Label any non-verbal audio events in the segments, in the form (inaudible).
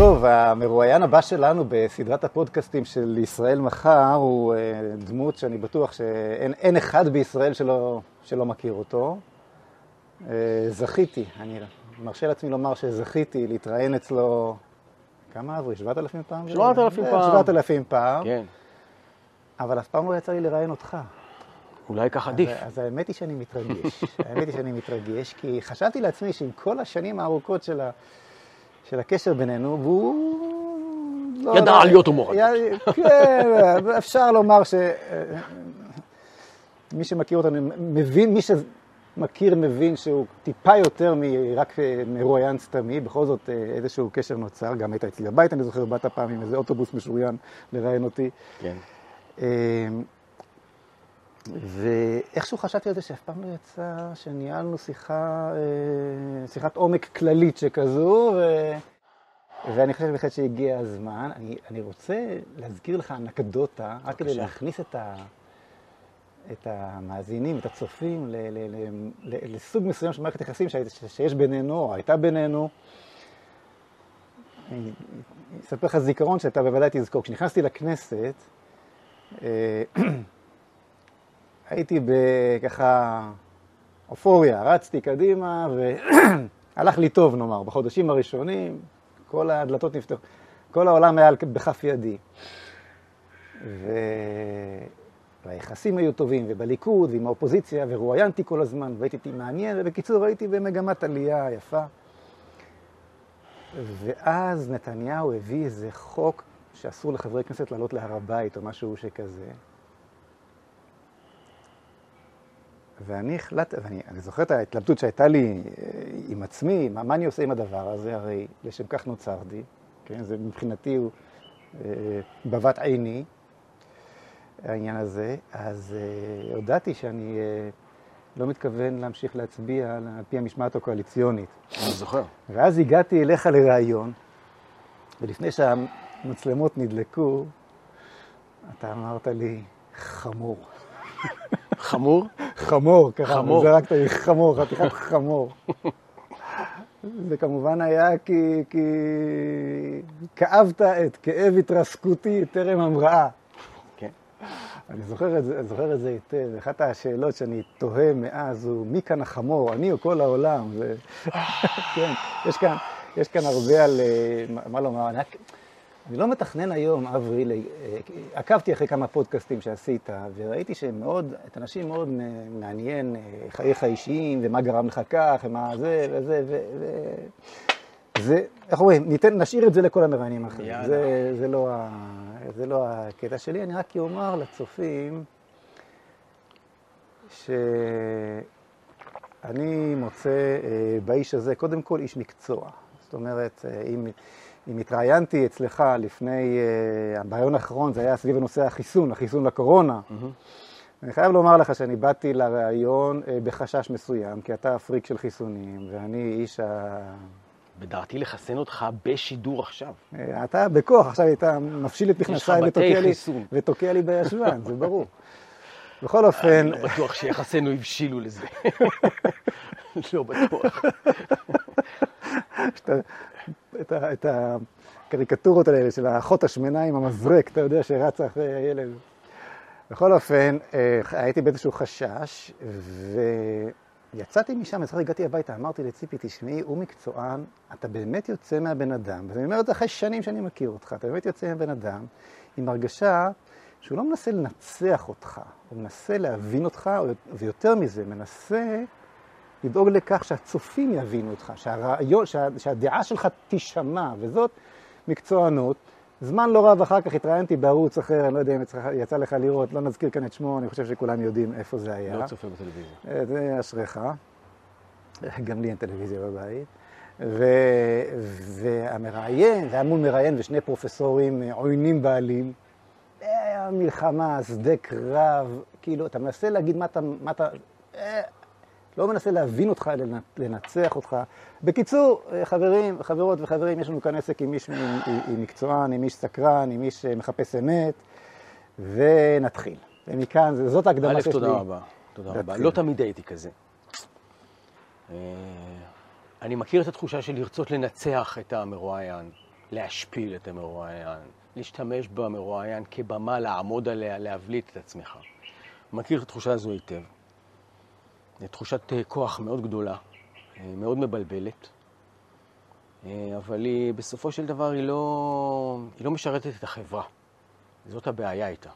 טוב, המרואיין הבא שלנו בסדרת הפודקאסטים של ישראל מחר הוא אה, דמות שאני בטוח שאין אחד בישראל שלא, שלא מכיר אותו. אה, זכיתי, אני מרשה לעצמי לומר שזכיתי להתראיין אצלו, כמה אברי? 7,000 פעם? 7,000 פעם. 7,000 פעם. כן. אבל אף פעם לא יצא לי לראיין אותך. אולי כך עדיף. אז, אז האמת היא שאני מתרגש. האמת היא שאני מתרגש, כי חשבתי לעצמי שעם כל השנים הארוכות של, ה, של הקשר בינינו, והוא... לא, ידע לא, עליות ומורדות. י- כן, (laughs) אפשר לומר ש... מי שמכיר אותנו מבין, מי שמכיר מבין שהוא טיפה יותר מרק מרואיין סתמי, בכל זאת אה, איזשהו קשר נוצר, גם היית אצלי בבית, אני זוכר, באת פעם עם איזה אוטובוס משוריין לראיין אותי. כן. ואיכשהו חשבתי על זה שאף פעם לא יצא שניהלנו שיחה, אה, שיחת עומק כללית שכזו, ו... ואני חושב בהחלט שהגיע הזמן. אני, אני רוצה להזכיר לך אנקדוטה, רק כדי. להכניס את, ה, את המאזינים, את הצופים, ל, ל, ל, ל, לסוג מסוים של מערכת יחסים שהי- שיש בינינו, או הייתה בינינו. אני אספר לך זיכרון שאתה בוודאי תזכור. כשנכנסתי לכנסת, אה, הייתי בככה אופוריה, רצתי קדימה והלך לי טוב נאמר, בחודשים הראשונים, כל הדלתות נפתחו, כל העולם היה בכף ידי. ו... והיחסים היו טובים, ובליכוד, ועם האופוזיציה, ורואיינתי כל הזמן, והייתי מעניין, ובקיצור הייתי במגמת עלייה יפה. ואז נתניהו הביא איזה חוק שאסור לחברי כנסת לעלות להר הבית או משהו שכזה. ואני החלטתי, ואני אני זוכר את ההתלבטות שהייתה לי אה, עם עצמי, מה, מה אני עושה עם הדבר הזה, הרי לשם כך נוצרתי, כן, זה מבחינתי הוא אה, בבת עיני, העניין הזה, אז אה, הודעתי שאני אה, לא מתכוון להמשיך להצביע על על פי המשמעת הקואליציונית. אני זוכר. ואז הגעתי אליך לראיון, ולפני שהמצלמות נדלקו, אתה אמרת לי, חמור. חמור? חמור, ככה, חמור. זרקת לי חמור, חתיכת חמור. (laughs) זה כמובן היה כי, כי כאבת את כאב התרסקותי טרם המראה. כן. אני זוכר את זה, זוכר את זה היטב. אחת השאלות שאני תוהה מאז הוא, מי כאן החמור, אני או כל העולם? זה... (laughs) כן, יש כאן, יש כאן הרבה על, אה, מה- מה לומר. אני, לא מתכנן היום, אברי, עקבתי אחרי כמה פודקאסטים שעשית, וראיתי שמאוד, את אנשים מאוד מעניין אה, חייך האישיים, ומה גרם לך כך, ומה זה, וזה, ו... ו... זה, איך אומרים, ניתן, נשאיר את זה לכל המראיינים האחרים. זה, זה, לא ה, זה לא הקטע שלי, אני רק אומר לצופים שאני מוצא אה, באיש הזה, קודם כל איש מקצוע. זאת אומרת, אה, אם, אם התראיינתי אצלך לפני, אה, הבעיון האחרון זה היה סביב הנושא החיסון, החיסון לקורונה. אני חייב לומר לך שאני באתי לראיון אה, בחשש מסוים, כי אתה פריק של חיסונים, ואני איש ה... בדעתי לחסן אותך בשידור עכשיו. אה, אתה בכוח, עכשיו אתה מפשיל את מכנסיי. ותוקע לי בישבן, זה ברור. (laughs) בכל אופן, אני לא בטוח שיחסינו הבשילו לזה. (laughs) לא בטוח. את ה- את הקריקטורות האלה של האחות השמנה עם המזרק, אתה יודע, שרצה אחרי הילד. בכל אופן, אה, הייתי באיזשהו חשש, ויצאתי משם, זוכר, הגעתי הביתה, אמרתי לציפי, תשמעי, הוא מקצוען, אתה באמת יוצא מהבן אדם, ואני אומר את זה אחרי שנים שאני מכיר אותך, אתה באמת יוצא מהבן אדם עם הרגשה שהוא לא מנסה לנצח אותך, הוא מנסה להבין אותך, ויותר מזה, מנסה לדאוג לכך שהצופים יבינו אותך, שהרעיון, שה, שהדעה שלך תישמע, וזאת מקצוענות. זמן לא רב אחר כך התראיינתי בערוץ אחר, אני לא יודע אם יצא, לך לראות, לא נזכיר כאן את שמו, אני חושב שכולם יודעים איפה זה היה. לא צופה בטלוויזיה. אה, זה אשריך. גם לי אין טלוויזיה בבית. ו... והמראיין, זה היה מול מראיין ושני פרופסורים אה, עוינים בעליל. היה מלחמה, שדה קרב, כאילו, אתה מנסה להגיד מה אתה... מה אתה אה, לא מנסה להבין אותך, אלא לנצח אותך. בקיצור, אה, חברים, חברות וחברים, יש לנו כאן עסק עם איש עם, עם, עם מקצוען, עם איש סקרן, עם איש מחפש אמת, ונתחיל. ומכאן, זאת ההקדמה א', שיש לי. תודה רבה. תודה רבה. לא תמיד הייתי כזה. אה, אני מכיר את התחושה של לרצות לנצח את המרואיין. להשפיל את המרואיין, להשתמש במרואיין כבמה לעמוד עליה, להבליט את עצמך. מכיר את התחושה הזו היטב. תחושת אה, כוח מאוד גדולה, אה, מאוד מבלבלת, אה, אבל היא, בסופו של דבר היא לא, היא לא משרתת את החברה. זאת הבעיה איתה.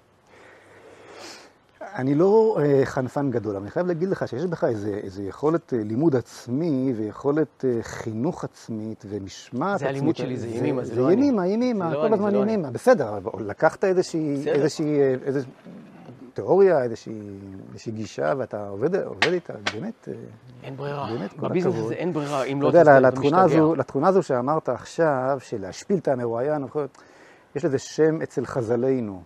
אני לא חנפן גדול, אבל אני חייב להגיד לך שיש בך איזה, איזה יכולת לימוד עצמי ויכולת חינוך עצמית ומשמעת עצמית. זה הלימוד שלי, זה ימימה, זה זה לא אני. ימימה, ימימה, לא כל הזמן לא ימימה. בסדר, לקחת איזושהי. איזושהי, איזושהי תיאוריה, איזושהי, איזושהי גישה, ואתה עובד, עובד איתה, באמת, אה, אין ברירה. באמת, כל בביזנס. הזה אין ברירה, אם אתה לא יודע, אתה לתכונה משתגע. הזו, לתכונה הזו שאמרת עכשיו, של להשפיל את המרואיין, יש לזה שם אצל חז"לינו,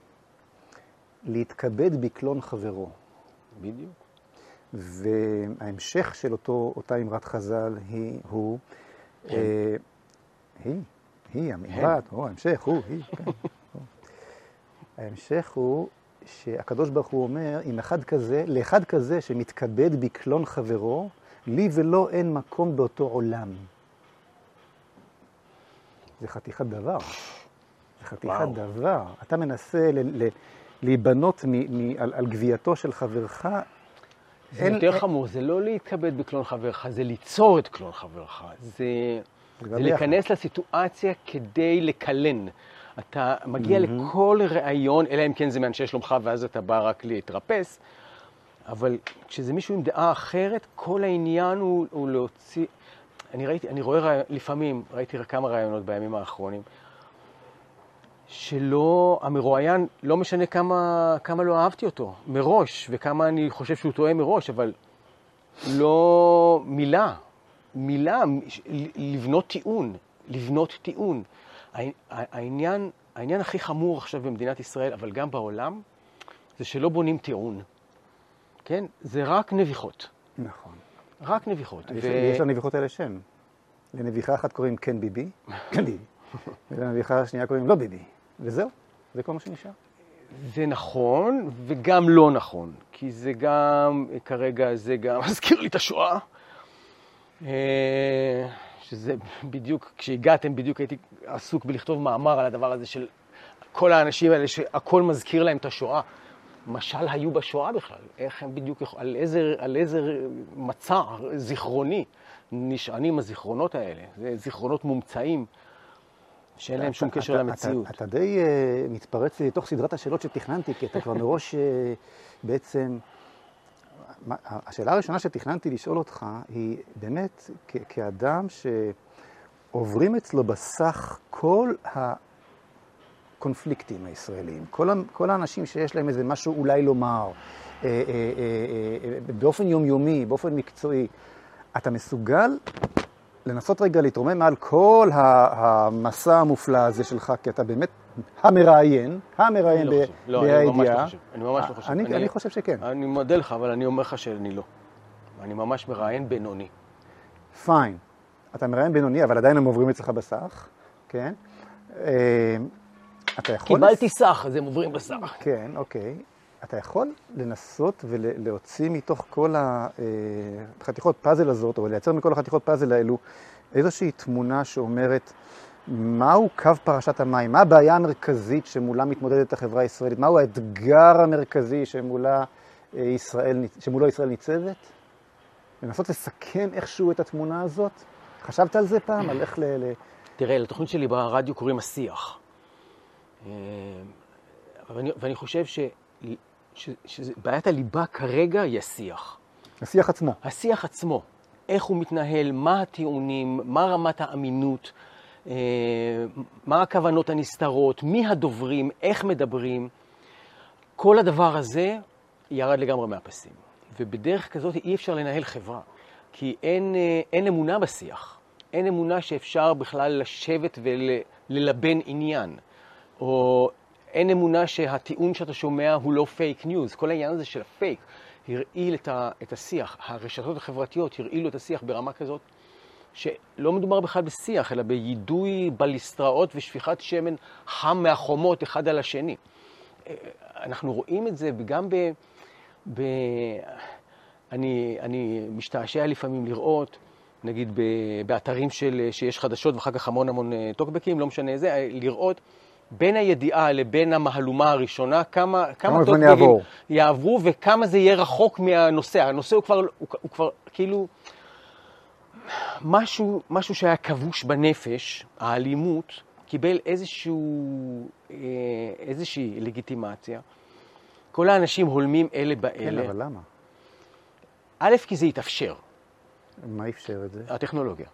להתכבד בקלון חברו. בדיוק. וההמשך של אותו, אותה אמרת חז"ל היא, הוא. אה, היא, היא, האמרת, או ההמשך, הוא, היא, כן. הוא. (laughs) ההמשך הוא שהקדוש ברוך הוא אומר, אם אחד כזה, לאחד כזה שמתכבד בקלון חברו, לי ולא אין מקום באותו עולם. זה חתיכת דבר. זה חתיכת וואו. דבר. אתה מנסה ל- ל- להיבנות מ- מ- על, על גווייתו של חברך. זה אין- יותר אין- חמור, זה לא להתכבד בקלון חברך, זה ליצור את קלון חברך. זה, זה זה. להיכנס לסיטואציה כדי לקלן. אתה מגיע לכל ראיון, אלא אם כן זה מאנשי שלומך, ואז אתה בא רק להתרפס, אבל כשזה מישהו עם דעה אחרת, כל העניין הוא, הוא להוציא... אני, ראיתי, אני רואה רעי... לפעמים, ראיתי רק כמה ראיונות בימים האחרונים, שלא, המרואיין, לא משנה כמה, כמה לא אהבתי אותו מראש, וכמה אני חושב שהוא טועה מראש, אבל לא מילה, מילה, לבנות טיעון, לבנות טיעון. העניין, העניין הכי חמור עכשיו במדינת ישראל, אבל גם בעולם, זה שלא בונים טיעון. כן? זה רק נביחות. נכון. רק נביחות. יש, יש לנביחות האלה שם. לנביחה אחת קוראים כן ביבי, (laughs) כן ביבי, ולנביחה השנייה קוראים לא ביבי, וזהו, זה כל מה שנשאר. זה נכון וגם לא נכון, כי זה גם, כרגע זה גם (laughs) מזכיר לי את השואה, אה, שזה בדיוק, כשהגעתם בדיוק הייתי עסוק בלכתוב מאמר על הדבר הזה של כל האנשים האלה שהכל מזכיר להם את השואה. משל היו בשואה בכלל, איך הם בדיוק, על איזה, על איזה מצע זיכרוני נשענים הזיכרונות האלה. זה זיכרונות מומצאים, שאין להם שום קשר אתה- למציאות. אתה, אתה די uh, מתפרץ לי לתוך סדרת השאלות שתכננתי, כי אתה כבר מראש uh, בעצם... השאלה הראשונה שתכננתי לשאול אותך היא באמת כאדם שעוברים אצלו בסך כל הקונפליקטים הישראליים, כל, כל האנשים שיש להם איזה משהו אולי לומר, אה, אה, אה, באופן יומיומי, באופן מקצועי, אתה מסוגל לנסות רגע להתרומם מעל כל המסע המופלא הזה שלך, כי אתה באמת המראיין, המראיין אני לא ב-. לא, אני ממש לא בהידיעה. חושב. אני ממש לא חושב. אני חושב שכן. אני מודה לך, אבל אני אומר לך שאני לא. אני ממש מראיין בינוני. פיין. אתה מראיין בינוני, אבל עדיין הם עוברים אצלך בסך, כן? אה, אתה יכול... קיבלתי סך, אז הם עוברים בסך. כן, אוקיי. אתה יכול לנסות ולהוציא מתוך כל החתיכות פאזל הזאת, או לייצר מכל החתיכות פאזל האלו, איזושהי תמונה שאומרת מהו קו פרשת המים, מה הבעיה המרכזית שמולה מתמודדת החברה הישראלית, מהו האתגר המרכזי שמולה אה, ישראל, שמולו ישראל ניצבת? לנסות לסכם איכשהו את התמונה הזאת? חשבת על זה פעם? על איך ל... תראה, לתוכנית שלי ברדיו קוראים השיח. אה, ואני, ואני חושב ש, ש, שבעיית הליבה כרגע היא השיח. השיח עצמו. השיח עצמו, איך הוא מתנהל, מה הטיעונים, מה רמת האמינות, אה, מה הכוונות הנסתרות, מי הדוברים, איך מדברים. כל הדבר הזה ירד לגמרי מהפסים. ובדרך כזאת אי אפשר לנהל חברה, כי אין, אה, אין אמונה בשיח. אין אמונה שאפשר בכלל לשבת וללבן עניין. או אין אמונה שהטיעון שאתה שומע הוא לא פייק ניוז. כל העניין הזה של הפייק הרעיל את, ה, את השיח. הרשתות החברתיות הרעילו את השיח ברמה כזאת, שלא מדובר בכלל בשיח, אלא ביידוי בליסטראות ושפיכת שמן חם מהחומות אחד על השני. אנחנו רואים את זה גם ב... ב... אני, אני משתעשע לפעמים לראות נגיד ב- באתרים של, שיש חדשות ואחר כך המון המון אה, טוקבקים, לא משנה איזה, אה, לראות בין הידיעה לבין המהלומה הראשונה, כמה, כמה זמן טוקבקים יעבור. יעברו וכמה זה יהיה רחוק מהנושא. הנושא הוא כבר, הוא, הוא כבר כאילו, משהו, משהו שהיה כבוש בנפש, האלימות, קיבל איזשהו, אה, איזושהי לגיטימציה. כל האנשים הולמים אלה כן, באלה. אבל למה? א', כי זה התאפשר, מה אפשר את זה? הטכנולוגיה.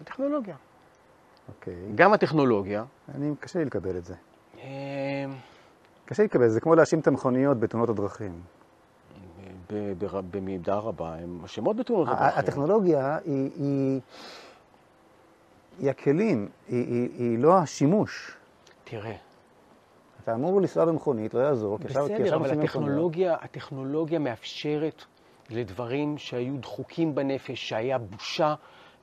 הטכנולוגיה. אוקיי. גם הטכנולוגיה. אני, קשה לי לקבל את זה. אה, קשה לי לקבל, זה כמו להאשים את המכוניות בתאונות הדרכים. במידה רבה הם אשמות בתאונות הדרכים. הטכנולוגיה היא, היא, היא הכלים, היא, היא, היא לא השימוש. תראה, אתה אמור לנסוע במכונית, לא יעזור, בסדר, אבל. הטכנולוגיה, הטכנולוגיה מאפשרת לדברים שהיו דחוקים בנפש, שהיה בושה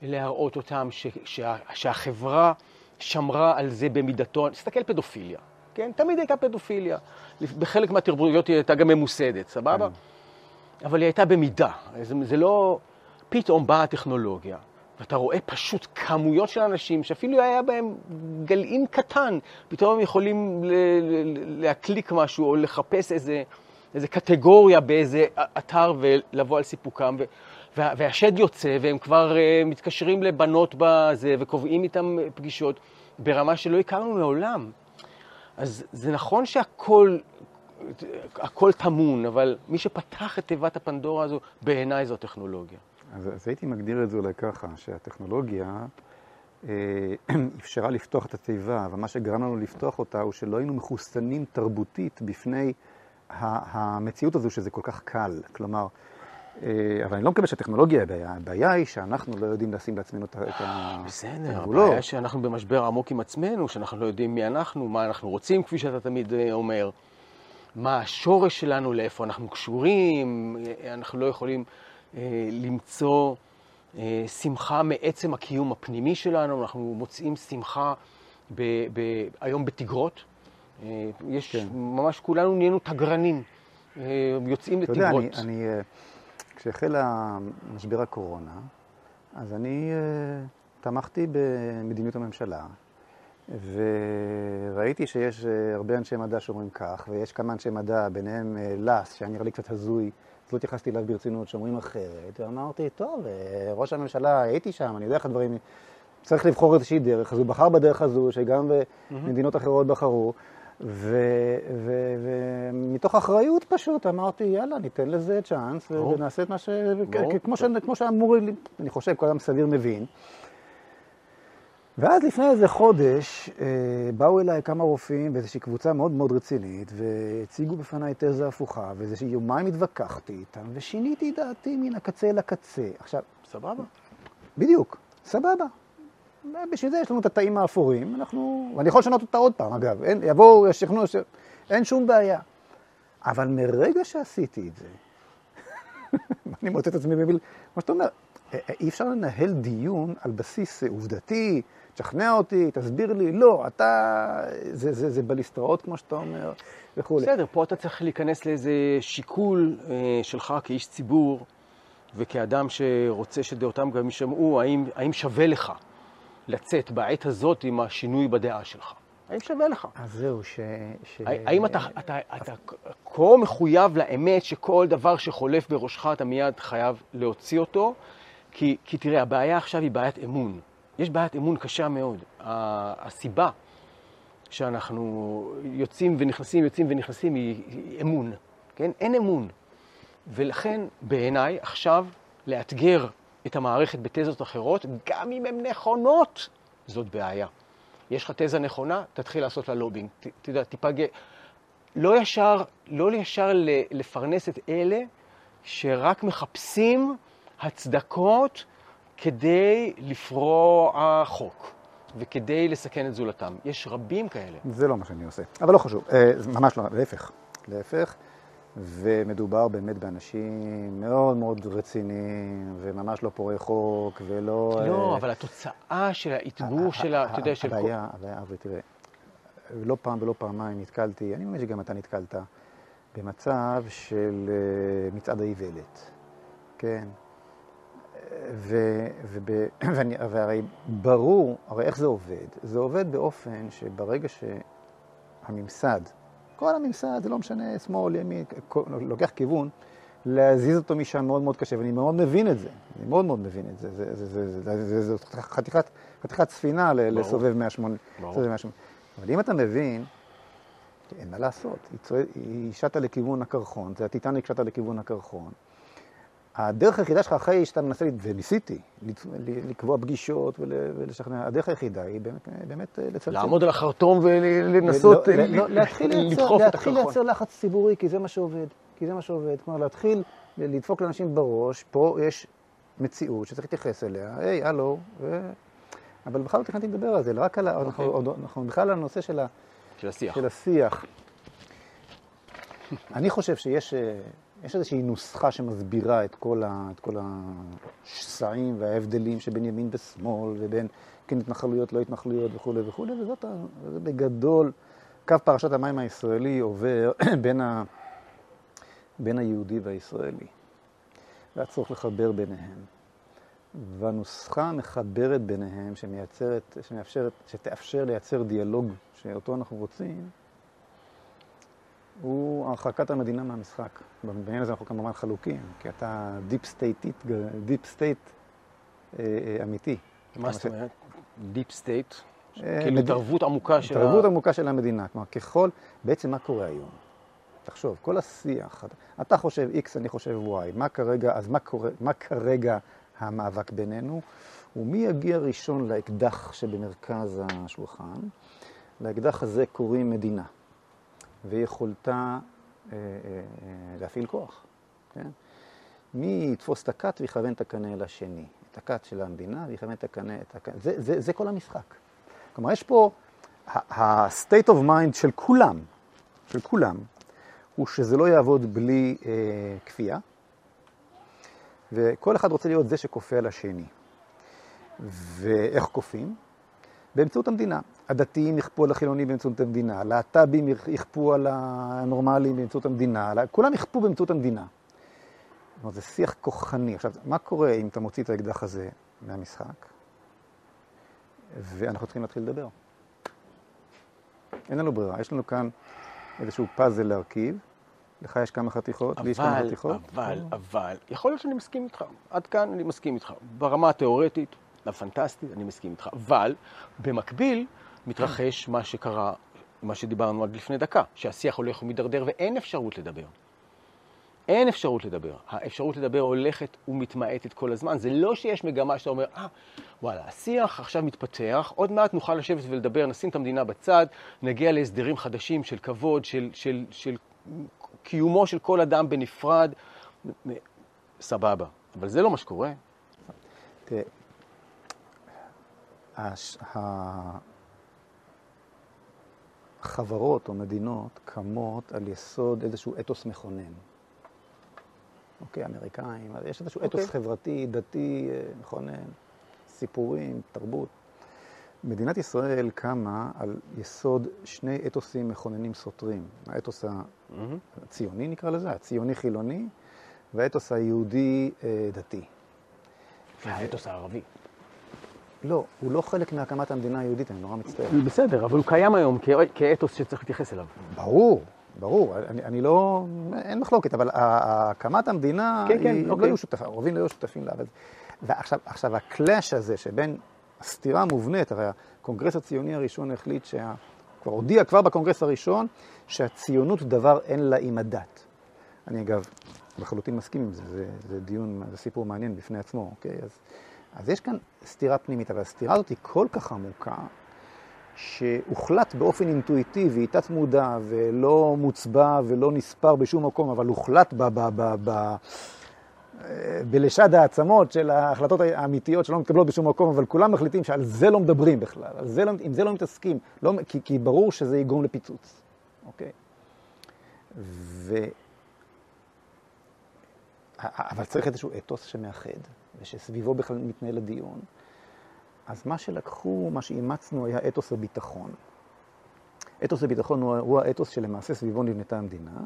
להראות אותם, ש, שה, שהחברה שמרה על זה במידתו. תסתכל פדופיליה, כן? תמיד הייתה פדופיליה. בחלק מהתרבויות היא הייתה גם ממוסדת, סבבה? אבל היא הייתה במידה. זה, זה לא... פתאום באה הטכנולוגיה, ואתה רואה פשוט כמויות של אנשים שאפילו היה בהם גלעין קטן, פתאום הם יכולים ל- ל- להקליק משהו או לחפש איזה, איזה קטגוריה באיזה אתר ולבוא על סיפוקם. ו- וה- והשד יוצא והם כבר uh, מתקשרים לבנות בזה וקובעים איתם פגישות ברמה שלא הכרנו מעולם. אז זה נכון שהכל הכל טמון, אבל מי שפתח את תיבת הפנדורה הזו, בעיניי זו הטכנולוגיה. אז, אז הייתי מגדיר את זה אולי ככה, שהטכנולוגיה אה, (clears throat) אפשרה לפתוח את התיבה, אבל מה שגרם לנו לפתוח אותה הוא שלא היינו מחוסנים תרבותית בפני המציאות הזו שזה כל כך קל. כלומר, אבל אני לא מקבל שהטכנולוגיה היא הבעיה, הבעיה היא שאנחנו לא יודעים לשים לעצמנו את ה- את ה- את בסדר, הגבולות. הבעיה שאנחנו במשבר עמוק עם עצמנו, שאנחנו לא יודעים מי אנחנו, מה אנחנו רוצים, כפי שאתה תמיד אה, אומר, מה השורש שלנו, לאיפה אנחנו קשורים, אה, אנחנו לא יכולים אה, למצוא אה, שמחה מעצם הקיום הפנימי שלנו, אנחנו מוצאים שמחה ב, ב, היום בתגרות. אה, יש, כן. ממש כולנו נהיינו תגרנים, אה, יוצאים אתה יודע, לתגרות. אני, אני, אה, כשהחל משבר הקורונה, אז אני אה, תמכתי במדיניות הממשלה, וראיתי שיש אה, הרבה אנשי מדע שאומרים כך, ויש כמה אנשי מדע, ביניהם אה, לס, שהיה נראה לי קצת הזוי, אז לא התייחסתי אליו ברצינות, שאומרים אחרת, ואמרתי, טוב, ראש הממשלה, הייתי שם, אני יודע איך הדברים... צריך לבחור איזושהי דרך, אז הוא בחר בדרך הזו, שגם במדינות אחרות בחרו, ומתוך אחריות פשוט אמרתי, יאללה, ניתן לזה צ'אנס. ונעשה את מה ש... כמו, ש... כמו שאמור, אני חושב, כל אדם סביר מבין. ואז לפני איזה חודש אה, באו אליי כמה רופאים באיזושהי קבוצה מאוד מאוד רצינית, והציגו בפניי תזה הפוכה, ואיזה יומיים התווכחתי איתם, ושיניתי דעתי מן הקצה אל הקצה. עכשיו, סבבה. בדיוק, סבבה. בשביל זה יש לנו את התאים האפורים, אנחנו... ואני יכול לשנות אותה עוד פעם, אגב. אין, יבואו, ישכנעו, ש... אין שום בעיה. אבל מרגע שעשיתי את זה, (laughs) אני מוצא את עצמי במיל... כמו שאתה אומר, אי אפשר לנהל דיון על בסיס עובדתי, תשכנע אותי, תסביר לי, לא, אתה... זה, זה, זה בליסטראות, כמו שאתה אומר, וכולי. בסדר, פה אתה צריך להיכנס לאיזה שיקול אה, שלך כאיש ציבור וכאדם שרוצה שדעותם גם יישמעו, האם, האם שווה לך לצאת בעת הזאת עם השינוי בדעה שלך? האם שווה לך? אז זהו, ש... ש... האם אתה, אתה, אתה כה מחויב לאמת שכל דבר שחולף בראשך אתה מיד חייב להוציא אותו? כי, כי תראה, הבעיה עכשיו היא בעיית אמון. יש בעיית אמון קשה מאוד. הסיבה שאנחנו יוצאים ונכנסים, יוצאים ונכנסים היא, היא אמון, כן? אין אמון. ולכן בעיניי עכשיו לאתגר את המערכת בתזות אחרות, גם אם הן נכונות, זאת בעיה. יש לך תזה נכונה, תתחיל לעשות לה לובינג. ת- אתה יודע, תיפגע. לא ישר, לא ישר לפרנס את אלה שרק מחפשים הצדקות כדי לפרוע חוק וכדי לסכן את זולתם. יש רבים כאלה. זה לא מה שאני עושה, אבל לא חשוב, אה, ממש לא, להפך, להפך, ומדובר באמת באנשים מאוד מאוד רציניים, וממש לא פורעי חוק, ולא... לא, אה, אבל התוצאה של האתגור של ה... אתה יודע, של... הבעיה, הבעיה, אברי, תראה, לא פעם ולא פעמיים נתקלתי, אני מאמין שגם אתה נתקלת, במצב של אה, מצעד האיוולת, כן? ו, וב, (clears throat) ואני, והרי ברור, הרי איך זה עובד? זה עובד באופן שברגע שהממסד, כל הממסד, זה לא משנה, שמאל, ימין, לוקח כיוון, להזיז אותו משם מאוד מאוד קשה, ואני מאוד מבין את זה, אני מאוד מאוד מבין את זה, זה, זה, זה, זה, זה, זה חתיכת, חתיכת ספינה ברור. לסובב 180. ברור. 180. אבל אם אתה מבין, אין מה לעשות, היא שטה לכיוון הקרחון, זה הטיטניק שטה לכיוון הקרחון. הדרך היחידה שלך אחרי שאתה מנסה, וניסיתי, לקבוע פגישות ולשכנע, הדרך היחידה היא באמת, באמת לצלצל. לעמוד על החרטום ולנסות לא, לא, להתחיל לייצר לחץ ציבורי, כי זה מה שעובד. כי זה מה שעובד. כלומר, להתחיל לדפוק לאנשים בראש, פה יש מציאות שצריך להתייחס אליה, היי, הלו, ו... אבל בכלל לא תכננתי לדבר על זה, רק על ה... אנחנו, אוקיי. אנחנו בכלל על הנושא של, ה... של השיח. של השיח. אני חושב שיש אה, יש איזושהי נוסחה שמסבירה את כל, ה, את כל השסעים וההבדלים שבין ימין ושמאל, ובין כן התנחלויות, לא התנחלויות וכולי וכולי, וזאת זה בגדול, קו פרשת המים הישראלי עובר (clears throat) בין, ה, בין היהודי והישראלי, והצורך לחבר ביניהם. והנוסחה המחברת ביניהם, שמייצרת, שמאפשרת, שתאפשר לייצר דיאלוג שאותו אנחנו רוצים, הוא הרחקת המדינה מהמשחק. בעניין הזה אנחנו כמובן חלוקים, כי אתה deep statist, deep state אמיתי. מה זאת אומרת? deep state? אה, כאילו התערבות עמוקה של. התערבות עמוקה של המדינה. כלומר, ככל, בעצם מה קורה היום? תחשוב, כל השיח, אתה חושב X, אני חושב Y, מה כרגע, אז מה, קורה, מה כרגע המאבק בינינו? ומי יגיע ראשון לאקדח שבמרכז השולחן? לאקדח הזה קוראים מדינה. ויכולתה אה, אה, אה, להפעיל כוח. כן? מי יתפוס את הכת ויכוון את הקנה אל השני. את הכת של המדינה ויכוון את הקנה, את הקנה. זה, זה, זה כל המשחק. כלומר, יש פה, ה-state of mind של כולם, של כולם, הוא שזה לא יעבוד בלי אה, כפייה, וכל אחד רוצה להיות זה שכופה על השני. ואיך כופים? באמצעות המדינה. הדתיים יכפו על החילונים באמצעות המדינה, הלהט"בים יכפו על הנורמלים באמצעות המדינה, כולם יכפו באמצעות המדינה. זאת אומרת, זה שיח כוחני. עכשיו, מה קורה אם אתה מוציא את האקדח הזה מהמשחק, ואנחנו צריכים להתחיל לדבר? אין לנו ברירה, יש לנו כאן איזשהו פאזל להרכיב, לך יש כמה חתיכות, לי יש כמה חתיכות. אבל, אבל, יכול להיות שאני מסכים איתך. עד כאן אני מסכים איתך. ברמה התיאורטית, הפנטסטי, אני מסכים איתך. אבל, במקביל, מתרחש מה שקרה, מה שדיברנו עד לפני דקה, שהשיח הולך ומידרדר ואין אפשרות לדבר. אין אפשרות לדבר. האפשרות לדבר הולכת ומתמעטת כל הזמן. זה לא שיש מגמה שאתה אומר, אה, וואלה, השיח עכשיו מתפתח, עוד מעט נוכל לשבת ולדבר, נשים את המדינה בצד, נגיע להסדרים חדשים של כבוד, של, של, של קיומו של כל אדם בנפרד. סבבה. אבל זה לא מה שקורה. תראה, חברות או מדינות קמות על יסוד איזשהו אתוס מכונן. אוקיי, אמריקאים, יש איזשהו אתוס אוקיי. חברתי, דתי, אה, מכונן, סיפורים, תרבות. מדינת ישראל קמה על יסוד שני אתוסים מכוננים סותרים. האתוס הציוני נקרא לזה, הציוני-חילוני, והאתוס היהודי-דתי. אה, והאתוס הערבי. לא, הוא לא חלק מהקמת המדינה היהודית, אני נורא מצטער. בסדר, אבל הוא קיים היום כאתוס שצריך להתייחס אליו. ברור, ברור. אני, אני לא, אין מחלוקת, אבל הקמת המדינה, כן, כן, היא, אוקיי. לא היו שותפים, הרבים לא היו שותפים לה. ועכשיו, עכשיו ה clash הזה שבין הסתירה המובנית, הרי הקונגרס הציוני הראשון החליט, שה, כבר הודיע כבר בקונגרס הראשון, שהציונות דבר אין לה עם הדת. אני אגב לחלוטין מסכים עם זה, זה, זה דיון, זה סיפור מעניין בפני עצמו, אוקיי? אז... אז יש כאן סתירה פנימית, אבל הסתירה הזאת היא כל כך עמוקה, שהוחלט באופן אינטואיטיבי, תת מודע, ולא מוצבע ולא נספר בשום מקום, אבל הוחלט ב... ב, ב, ב בלשד העצמות של ההחלטות האמיתיות שלא מתקבלות בשום מקום, אבל כולם מחליטים שעל זה לא מדברים בכלל, זה לא, עם זה לא מתעסקים, לא, כי, כי ברור שזה יגרום לפיצוץ, אוקיי? ו... אבל צריך איזשהו אתוס שמאחד. ושסביבו בכלל מתנהל הדיון. אז מה שלקחו, מה שאימצנו היה אתוס הביטחון. אתוס הביטחון הוא, הוא האתוס שלמעשה סביבו נבנתה המדינה,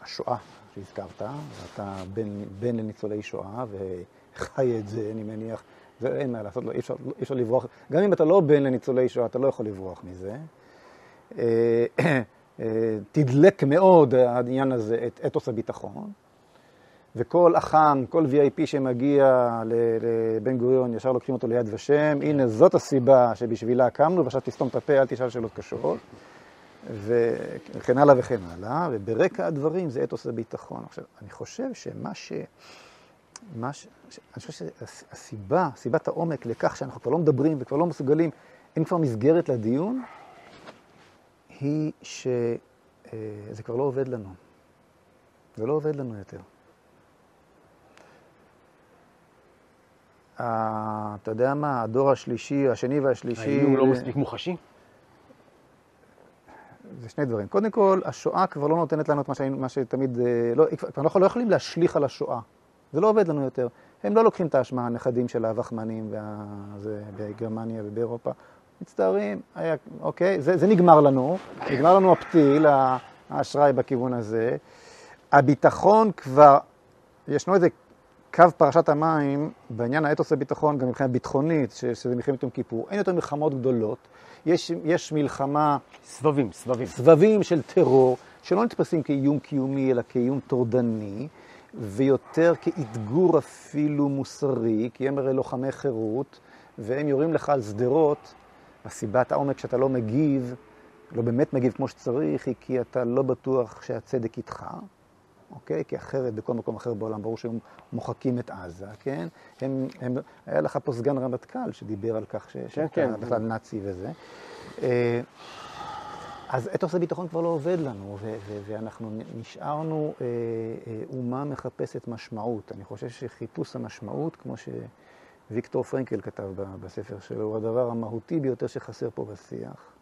והשואה שהזכרת, ואתה בן, בן לניצולי שואה וחי את זה, אני מניח. זה אין מה לעשות, לא, אי אפשר, אי אפשר לברוח. גם אם אתה לא בן לניצולי שואה, אתה לא יכול לברוח מזה. אה, אה, תדלק מאוד העניין הזה את אתוס הביטחון, וכל אח"ם, כל VIP שמגיע לבן גוריון, ישר לוקחים אותו ליד ושם, הנה זאת הסיבה שבשבילה קמנו, ועכשיו תסתום את הפה, אל תשאל שאלות קשות, וכן הלאה וכן הלאה, וברקע הדברים זה אתוס הביטחון. עכשיו, אני חושב שמה ש... מה ש... אני חושב שהסיבה, סיבת העומק לכך שאנחנו כבר לא מדברים וכבר לא מסוגלים, אין כבר מסגרת לדיון, היא שזה אה, כבר לא עובד לנו. זה לא עובד לנו יותר. אתה יודע מה, הדור השלישי, השני והשלישי... האם הוא לא מספיק מוחשי? זה שני דברים. קודם כל, השואה כבר לא נותנת לנו את מה, שהיינו, מה שתמיד... אה, לא, כבר לא, לא יכולים להשליך על השואה. זה לא עובד לנו יותר. הם לא לוקחים את האשמה, הנכדים של הווחמנים בגרמניה ובאירופה. מצטערים, היה, אוקיי, זה, זה נגמר לנו, נגמר לנו הפתיל, האשראי בכיוון הזה. הביטחון כבר, ישנו איזה קו פרשת המים בעניין האתוס הביטחון, גם מבחינה ביטחונית, שזה מלחמת יום כיפור. אין יותר מלחמות גדולות, יש, יש מלחמה... סבבים, סבבים. סבבים של טרור, שלא נתפסים כאיום קיומי, אלא כאיום טורדני, ויותר כאתגור אפילו מוסרי, כי הם הרי לוחמי חירות, והם יורים לך על שדרות, הסיבת העומק שאתה לא מגיב, לא באמת מגיב כמו שצריך, היא כי אתה לא בטוח שהצדק איתך. אוקיי? כי אחרת בכל מקום אחר בעולם ברור שהם מוחקים את עזה, כן? הם, הם, היה לך פה סגן רמטכ"ל שדיבר על כך ש, כן, שאתה כן. בכלל נאצי וזה. אה, אז אתוס הביטחון כבר לא עובד לנו, ואנחנו נשארנו אה, אה, אומה מחפשת משמעות. אני חושב שחיפוש המשמעות, כמו שוויקטור פרנקל כתב בספר שלו, הוא הדבר המהותי ביותר שחסר פה בשיח.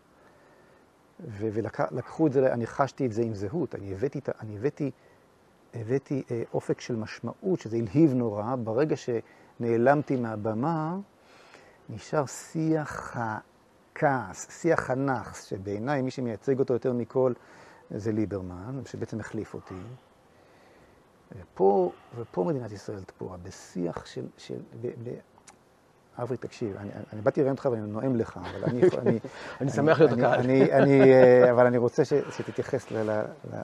ולקחו את זה, אני חשתי את זה עם זהות, אני הבאתי, אני הבאתי הבאתי אה, אופק של משמעות, שזה הלהיב נורא. ברגע שנעלמתי מהבמה, נשאר שיח הכעס, שיח הנאחס, שבעיניי מי שמייצג אותו יותר מכל זה ליברמן, שבעצם החליף אותי. ופה, ופה מדינת ישראל תפורה, בשיח של... של ב, ב, אברי, תקשיב, אני, אני באתי לראיין אותך ואני נואם לך, אבל אני... אני, (laughs) אני שמח להיות הקהל. אני, אה, אבל אני רוצה ש, שתתייחס ל... ל, ל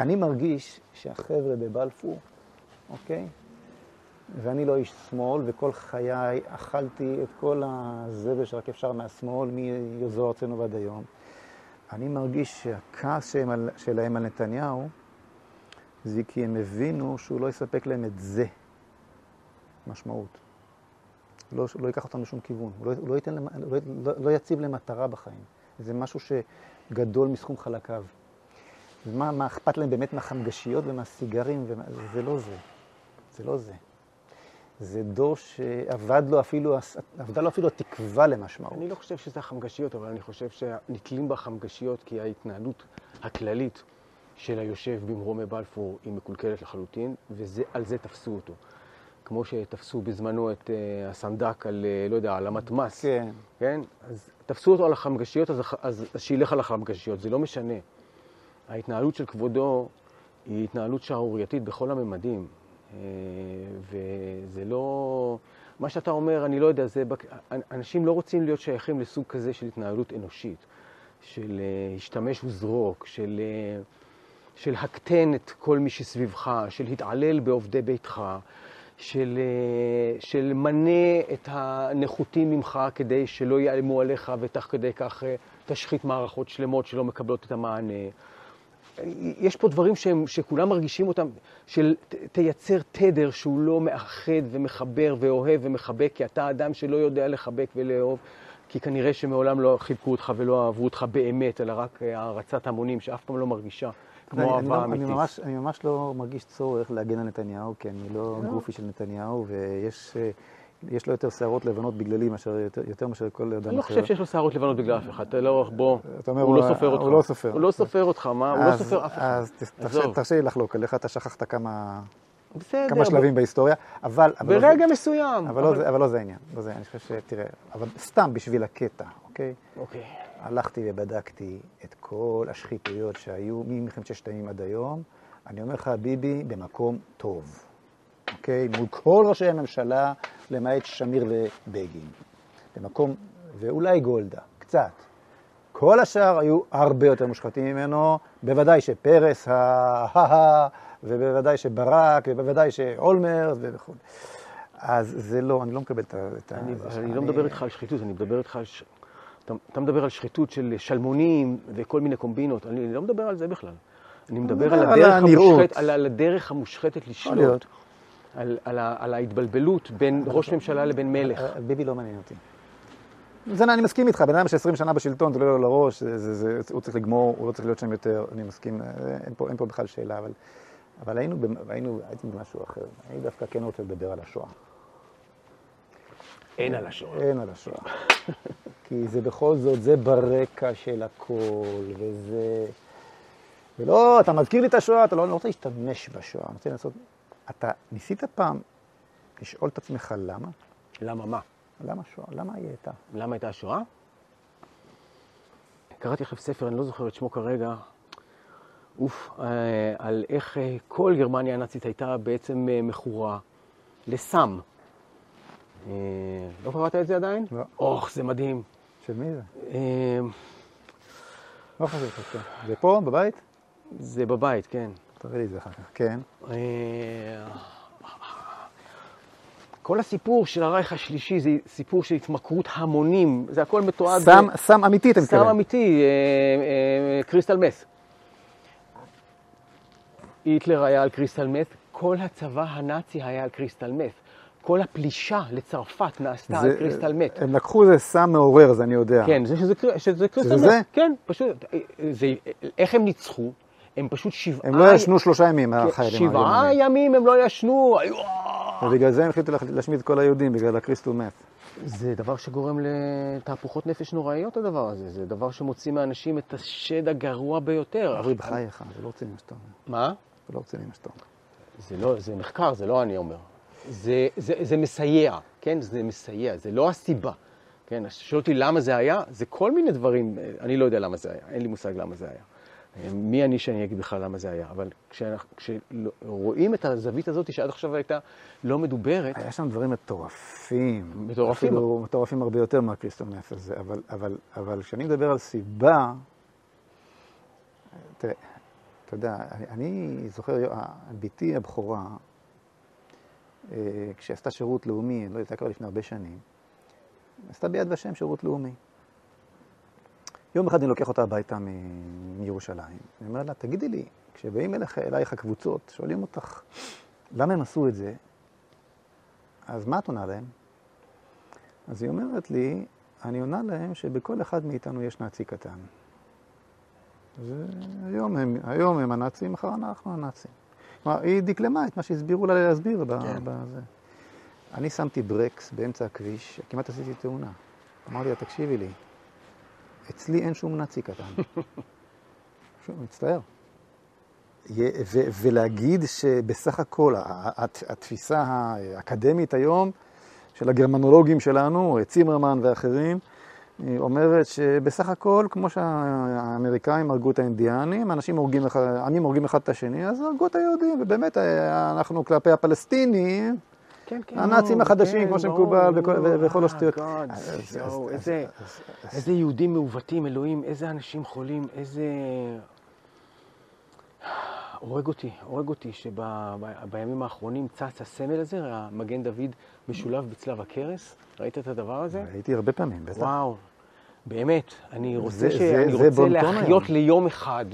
אני מרגיש שהחבר'ה בבלפור, אוקיי? ואני לא איש שמאל, וכל חיי אכלתי את כל הזבל שרק אפשר מהשמאל, מיוזו ארצנו ועד היום. אני מרגיש שהכעס שלהם שלהם על נתניהו, זה כי הם הבינו שהוא לא יספק להם את זה, משמעות. לא, לא ייקח אותם לשום כיוון, הוא לא, לא, ייתן, לא, לא, לא יציב להם מטרה בחיים. זה משהו שגדול מסכום חלקיו. מה, מה אכפת להם באמת מהחמגשיות ומהסיגרים, ומה, זה לא זה. זה לא זה. זה דור שאבד לו אפילו, אבדה לו אפילו התקווה למשמעות. אני לא חושב שזה החמגשיות, אבל אני חושב שנתלים בחמגשיות כי ההתנהלות הכללית של היושב במרומי בלפור היא מקולקלת לחלוטין, ועל זה תפסו אותו. כמו שתפסו בזמנו את uh, הסנדק על, uh, לא יודע, על המתמ"ס. כן. כן? אז תפסו אותו על החמגשיות, אז, אז, אז שילך על החמגשיות, זה לא משנה. ההתנהלות של כבודו היא התנהלות שערורייתית בכל הממדים. אה, וזה לא... מה שאתה אומר, אני לא יודע, זה... אנשים לא רוצים להיות שייכים לסוג כזה של התנהלות אנושית, של אה, השתמש וזרוק, של, אה, של הקטן את כל מי שסביבך, של התעלל בעובדי ביתך, של, של מנה את הנחותים ממך כדי שלא ייעלמו עליך ותך כדי כך תשחית מערכות שלמות שלא מקבלות את המענה. יש פה דברים שהם, שכולם מרגישים אותם, של תייצר תדר שהוא לא מאחד ומחבר ואוהב ומחבק, כי אתה אדם שלא יודע לחבק ולאהוב, כי כנראה שמעולם לא חיבקו אותך ולא אהבו אותך באמת, אלא רק הערצת המונים שאף פעם לא מרגישה כמו אהבה אמיתית. אני ממש, אני ממש לא מרגיש צורך להגן על נתניהו, כי אני לא, לא. גופי של נתניהו, ויש... יש לו יותר שערות לבנות בגללי מאשר, יותר, יותר מאשר כל אדם אחר. אני לא חושב שיש לו שערות לבנות בגלל אף אחד. אתה לא, בוא, הוא, לא סופר אותך. הוא לא סופר. הוא לא סופר אותך, מה? הוא לא סופר אף אחד. אז תרשה לי לחלוק עליך, אתה שכחת כמה... בסדר. כמה שלבים בהיסטוריה, אבל... ברגע לא מסוים. אבל, אבל... לא, אבל לא זה העניין. לא זה, אני חושב ש... תראה, אבל סתם בשביל הקטע, אוקיי? אוקיי. הלכתי ובדקתי את כל השחיתויות שהיו ממלחמת ששת הימים עד היום, אני אומר לך, ביבי במקום טוב, אוקיי? מול כל ראשי הממשלה, למעט שמיר ובגין. במקום, ואולי גולדה, קצת. כל השאר היו הרבה יותר מושחתים ממנו, בוודאי שפרס, ה... ובוודאי שברק, ובוודאי שאולמרט וכו'. אז זה לא, אני לא מקבל את ה... אני, אני לא מדבר איתך על שחיתות, אני מדבר איתך על... ש... אתה, אתה מדבר על שחיתות של שלמונים וכל מיני קומבינות, אני לא מדבר על זה בכלל. אני מדבר על הדרך, המושחת, על, על הדרך המושחתת לשלוט, על, על, על ההתבלבלות בין ראש ממשלה לבין מלך. ביבי לא מעניין אותי. זה, אני מסכים איתך, בן אדם ש-20 שנה בשלטון, זה לא עולה לראש, זה, זה, זה, הוא צריך לגמור, הוא לא צריך להיות שם יותר, אני מסכים, אין פה, אין פה בכלל שאלה, אבל, אבל היינו, היינו, הייתי במשהו אחר. אני דווקא כן רוצה לדבר על השואה. אין על השואה. אין על השואה. כי זה בכל זאת, זה ברקע של הכל, וזה... ולא, אתה מזכיר לי את השואה, אתה לא, לא רוצה להשתמש בשואה, אני רוצה לעשות... אתה ניסית פעם לשאול את עצמך למה? למה מה? למה שואה? למה היא הייתה? למה הייתה השואה? קראתי עכשיו ספר, אני לא זוכר את שמו כרגע, אוף, אה, על איך אה, כל גרמניה הנאצית הייתה בעצם אה, מכורה לסם. לא קראת את זה עדיין? לא. אוח, זה מדהים. של מי זה? לא חושב שזה. זה פה, בבית? זה בבית, כן. תראה לי את זה אחר כך. כן. כל הסיפור של הרייך השלישי זה סיפור של התמכרות המונים, זה הכל מתועד. סם, ב... סם אמיתי, אתה מתכוון. סם אמיתי, אה, אה, קריסטל מס. היטלר היה על קריסטל מס, כל הצבא הנאצי היה על קריסטל מס. כל הפלישה לצרפת נעשתה זה, על קריסטל מת. הם לקחו איזה סם מעורר, זה אני יודע. כן, זה שזה, שזה קריסטל שזה מת. כן, פשוט. זה, איך הם ניצחו? הם פשוט שבעה... הם לא ישנו שלושה ימים, כן, החיילים. שבעה ימים הם לא ישנו, היו... ובגלל זה הם החליטו להשמיד את כל היהודים, בגלל הקריסטל מת. זה דבר שגורם לתהפוכות נפש נוראיות, הדבר הזה. זה דבר שמוציא מאנשים את השד הגרוע ביותר. אברי, בחייך, זה לא רציני מה שאתה אומר. מה? זה לא רציני מה שאתה אומר. זה לא, זה מחקר, זה לא אני אומר. זה, זה, זה מסייע, כן? זה מסייע, זה לא הסיבה. כן, שואל אותי למה זה היה, זה כל מיני דברים, אני לא יודע למה זה היה, אין לי מושג למה זה היה. מי אני שאני אגיד בכלל למה זה היה? אבל כשרואים את הזווית הזאת שעד עכשיו הייתה לא מדוברת... היה שם דברים מטורפים. מטורפים. אפילו מטורפים הרבה יותר מהקריסטל נף הזה, אבל, אבל, אבל כשאני מדבר על סיבה, תראה, אתה יודע, אני, אני זוכר, בתי הבכורה, אה, כשעשתה שירות לאומי, לא יודעת, כבר לפני הרבה שנים, עשתה ביד ושם שירות לאומי. יום אחד אני לוקח אותה הביתה מירושלים, אני אומר לה, תגידי לי, כשבאים אליך, אלייך הקבוצות, שואלים אותך, למה הם עשו את זה? אז מה את עונה להם? אז היא אומרת לי, אני עונה להם שבכל אחד מאיתנו יש נאצי קטן. והיום הם, היום הם הנאצים, מחר אנחנו הנאצים. כלומר, היא דקלמה את מה שהסבירו לה להסביר כן. בזה. אני שמתי ברקס באמצע הכביש, כמעט עשיתי תאונה. אמרתי לה, תקשיבי לי, אצלי אין שום נאצי קטן. (laughs) שוב, מצטער. ולהגיד שבסך הכל התפיסה האקדמית היום של הגרמנולוגים שלנו, צימרמן ואחרים, אומרת שבסך הכל, כמו שהאמריקאים הרגו את האינדיאנים, אנשים הורגים, עמים הורגים אחד את השני, אז הרגו את היהודים, ובאמת אנחנו כלפי הפלסטינים, כן, כן. הנאצים החדשים, כן, כמו שמקובל, וכל השטויות. איזה יהודים מעוותים, אלוהים, איזה אנשים חולים, איזה... הורג אותי, הורג אותי שבימים האחרונים צץ הסמל הזה, המגן דוד משולב בצלב הקרס. ראית את הדבר הזה? ראיתי הרבה פעמים, בטח. וואו, באמת. אני רוצה, זה, ש... זה, אני זה רוצה להחיות. ליום אחד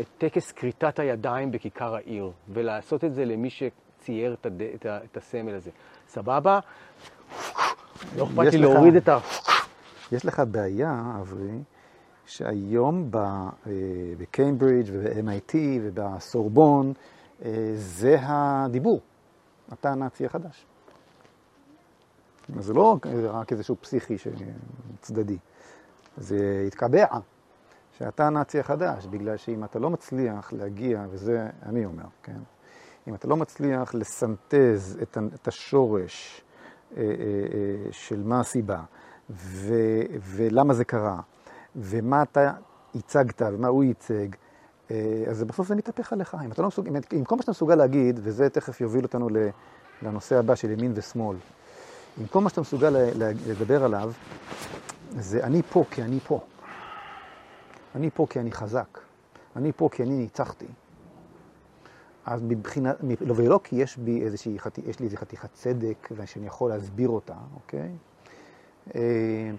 את טקס כריתת הידיים בכיכר העיר, ולעשות את זה למי שצייר את, הד... את, ה... את הסמל הזה. סבבה? לא אכפת לי להוריד את ה... יש לך בעיה, אברי, שהיום אה, בקיימברידג' וב-MIT ובסורבון אה, זה הדיבור. אתה הנאצי החדש. זה לא רק איזשהו פסיכי צדדי, זה התקבע שאתה הנאצי החדש, בגלל שאם אתה לא מצליח להגיע, וזה אני אומר, כן? אם אתה לא מצליח לסנטז את השורש אה, של מה הסיבה ולמה זה קרה, ומה אתה הצגת ומה הוא ייצג, אה, אז בסוף זה מתהפך עליך. אם, לא מסוג, אם כל מה שאתה מסוגל להגיד, וזה תכף יוביל אותנו לנושא הבא של ימין ושמאל, אם כל מה שאתה מסוגל לדבר עליו, זה אני פה כי אני פה. אני פה כי אני חזק. אני פה כי אני ניצחתי. אז מבחינת, לא, ולא כי יש בי איזושהי, יש לי איזו חתיכת צדק ושאני יכול להסביר אותה, אוקיי? אה,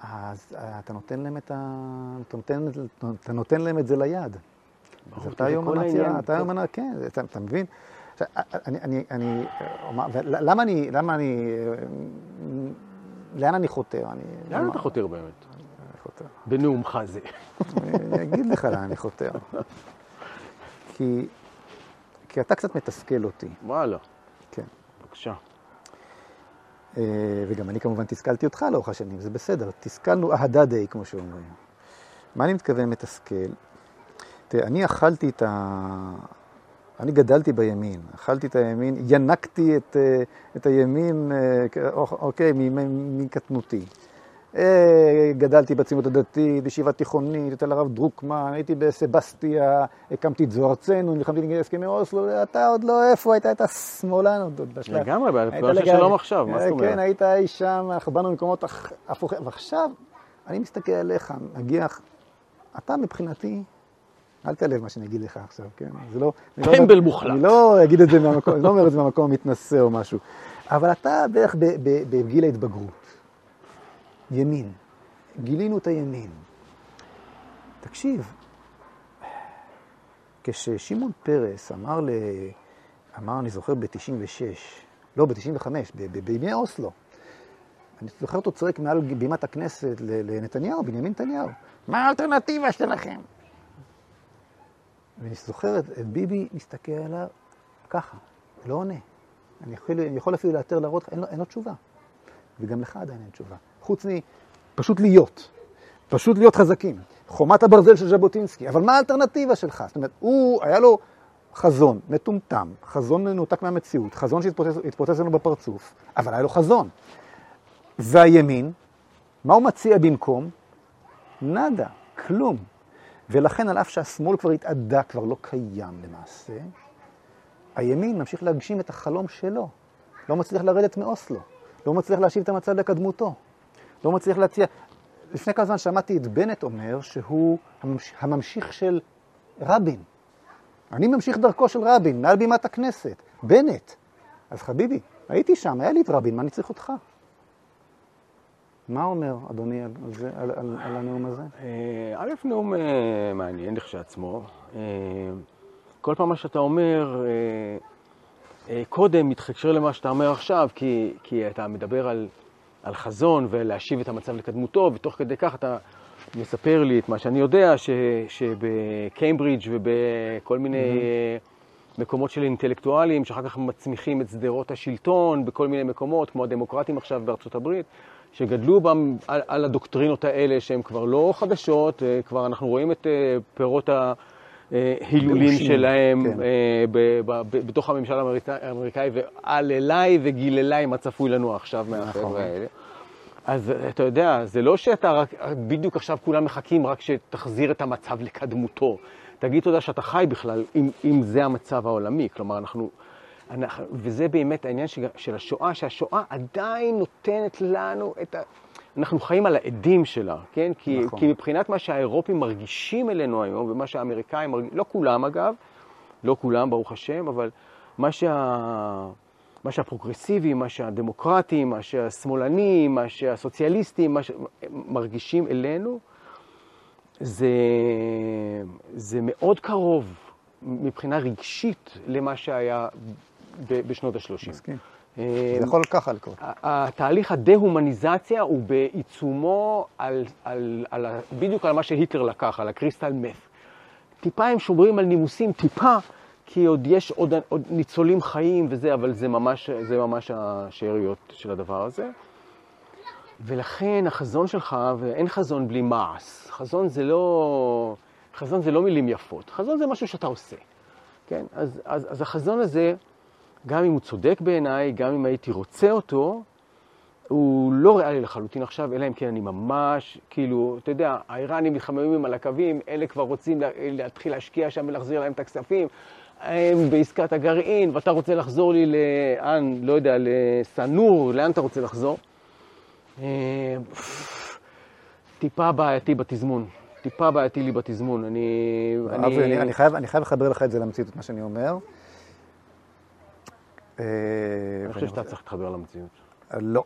אז אתה נותן להם את, ה... אתה נותן, אתה נותן להם את זה ליד. אז אתה היום מנצח, אתה היום מנצח, כן, אתה, אתה מבין? אני, אני, אני, למה אני, למה אני, לאן אני חותר? אני, לאן אתה חותר באמת? בנאומך זה. אני אגיד לך לאן אני חותר. (laughs) כי, כי אתה קצת מתסכל אותי. וואלה. כן. בבקשה. אה, וגם אני כמובן תסכלתי אותך לאורך השנים, זה בסדר. תסכלנו אהדה די, כמו שאומרים. מה אני מתכוון מתסכל? תראה, אני אכלתי את ה... אני גדלתי בימין, אכלתי את הימין, ינקתי את, אה, את הימין, אה, אוקיי, מקטנותי. גדלתי בציונות הדתית, בישיבה תיכונית, אצל הרב דרוקמן, הייתי בסבסטיה, הקמתי את זוהר צנו, נלחמתי נגד הסכמי אוסלו, אתה עוד לא איפה, היית, היית שמאלן עוד בשלב. לגמרי, בתקופה של שלום עכשיו, מה זאת אומרת? כן, היית אי שם, אנחנו באנו ממקומות הפוכים, ועכשיו אני מסתכל עליך, מגיע, אתה מבחינתי, אל תעלב מה שאני אגיד לך עכשיו, כן? זה לא... טמבל לא, מוחלט. אני לא אגיד את זה מהמקום, אני לא אומר את זה מהמקום המתנשא או משהו, אבל אתה בערך בגיל ההתבגרות. ימין. גילינו את הימין. תקשיב, כששמעון פרס אמר, ל... אמר, אני זוכר, ב-96, לא, ב-95, בימי אוסלו, אני זוכר אותו צועק מעל בימת הכנסת לנתניהו, בנימין נתניהו, מה האלטרנטיבה שלכם? ואני זוכר את, את ביבי מסתכל עליו ככה, לא עונה. אני יכול, אני יכול אפילו לאתר להראות לך, אין, אין לו תשובה. וגם לך עדיין אין תשובה. חוץ מפשוט להיות, פשוט להיות חזקים. חומת הברזל של ז'בוטינסקי, אבל מה האלטרנטיבה שלך? זאת אומרת, הוא, היה לו חזון מטומטם, חזון מנותק מהמציאות, חזון שהתפוצץ לנו בפרצוף, אבל היה לו חזון. והימין, מה הוא מציע במקום? נאדה, כלום. ולכן, על אף שהשמאל כבר התאדה, כבר לא קיים למעשה, הימין ממשיך להגשים את החלום שלו. לא מצליח לרדת מאוסלו, לא מצליח להשיב את המצב לקדמותו. לא מצליח להציע. לפני כמה זמן שמעתי את בנט אומר שהוא הממשיך של רבין. אני ממשיך דרכו של רבין, מעל בימת הכנסת. בנט. אז חביבי, הייתי שם, היה לי את רבין, מה אני צריך אותך? מה אומר אדוני על, זה, על, על, על הנאום הזה? אה, א', נאום אה, מעניין לכשעצמו. אה, כל פעם מה שאתה אומר, קודם מתחקשר למה שאתה אומר עכשיו, כי, כי אתה מדבר על על חזון ולהשיב את המצב לקדמותו, ותוך כדי כך אתה מספר לי את מה שאני יודע, ש, שבקיימברידג' ובכל מיני mm-hmm. מקומות של אינטלקטואלים, שאחר כך מצמיחים את שדרות השלטון בכל מיני מקומות, כמו הדמוקרטים עכשיו בארצות הברית, שגדלו בם, על, על הדוקטרינות האלה שהן כבר לא חדשות, אה, כבר אנחנו רואים את אה, פירות ה... הילולים שלהם כן. בתוך הממשל האמריקאי, ועל אליי וגיל אליי מה צפוי לנו עכשיו מהחבר'ה נכון. האלה. אז אתה יודע, זה לא שאתה רק, בדיוק עכשיו כולם מחכים רק שתחזיר את המצב לקדמותו. תגיד תודה שאתה חי בכלל, אם, אם זה המצב העולמי. כלומר, אנחנו, אנחנו... וזה באמת העניין של השואה, שהשואה עדיין נותנת לנו את ה... אנחנו חיים על העדים שלה, כן? כי, נכון. כי מבחינת מה שהאירופים מרגישים אלינו היום, ומה שהאמריקאים מרגישים, לא כולם אגב, לא כולם, ברוך השם, אבל מה, שה, מה שהפרוגרסיבים, מה שהדמוקרטים, מה שהשמאלנים, מה שהסוציאליסטים, מה שמרגישים אלינו, זה, זה מאוד קרוב מבחינה רגשית למה שהיה בשנות ה-30. מסכים. זה יכול ככה לקרות. התהליך הדה-הומניזציה הוא בעיצומו על, על, על, בדיוק על מה שהיטלר לקח, על הקריסטל מת. טיפה הם שומרים על נימוסים, טיפה, כי עוד יש עוד, עוד ניצולים חיים וזה, אבל זה ממש, זה ממש השאריות של הדבר הזה. ולכן החזון שלך, ואין חזון בלי מעש. חזון זה לא, חזון זה לא מילים יפות, חזון זה משהו שאתה עושה. כן? אז, אז, אז החזון הזה... גם אם הוא צודק בעיניי, גם אם הייתי רוצה אותו, הוא לא ריאלי לחלוטין עכשיו, אלא אם כן אני ממש, כאילו, אתה יודע, האיראנים מתחממים על הקווים, אלה כבר רוצים להתחיל להשקיע שם ולהחזיר להם את הכספים. הם בעסקת הגרעין, ואתה רוצה לחזור לי לאן, לא יודע, לסנור, לאן אתה רוצה לחזור? אה, טיפה בעייתי בתזמון. טיפה בעייתי לי בתזמון. אני... אני... אני, אני, חייב, אני חייב לחבר לך את זה למציאות, מה שאני אומר. אה, אני חושב שאתה צריך להתחבר למציאות. לא.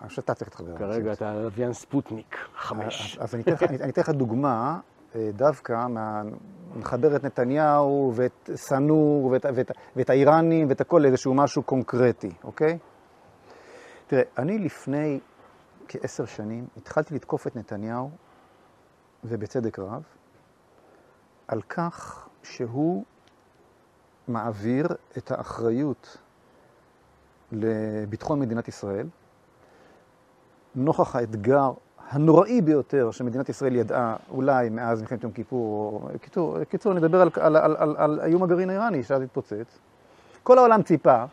אני חושב שאתה צריך להתחבר. כרגע אתה לוויין ספוטניק, חמש. אז אני אתן לך דוגמה, אה, דווקא מחבר את נתניהו ואת סנור ואת האיראנים ואת הכל לאיזשהו משהו קונקרטי, אוקיי? תראה, אני לפני כעשר שנים התחלתי לתקוף את נתניהו, ובצדק רב, על כך שהוא מעביר את האחריות לביטחון מדינת ישראל, נוכח האתגר הנוראי ביותר שמדינת ישראל ידעה אולי מאז מלחמת יום כיפור, או קיצור, קיצור נדבר על, על, על, על, על איום הגרעין האיראני שאז התפוצץ. כל העולם ציפה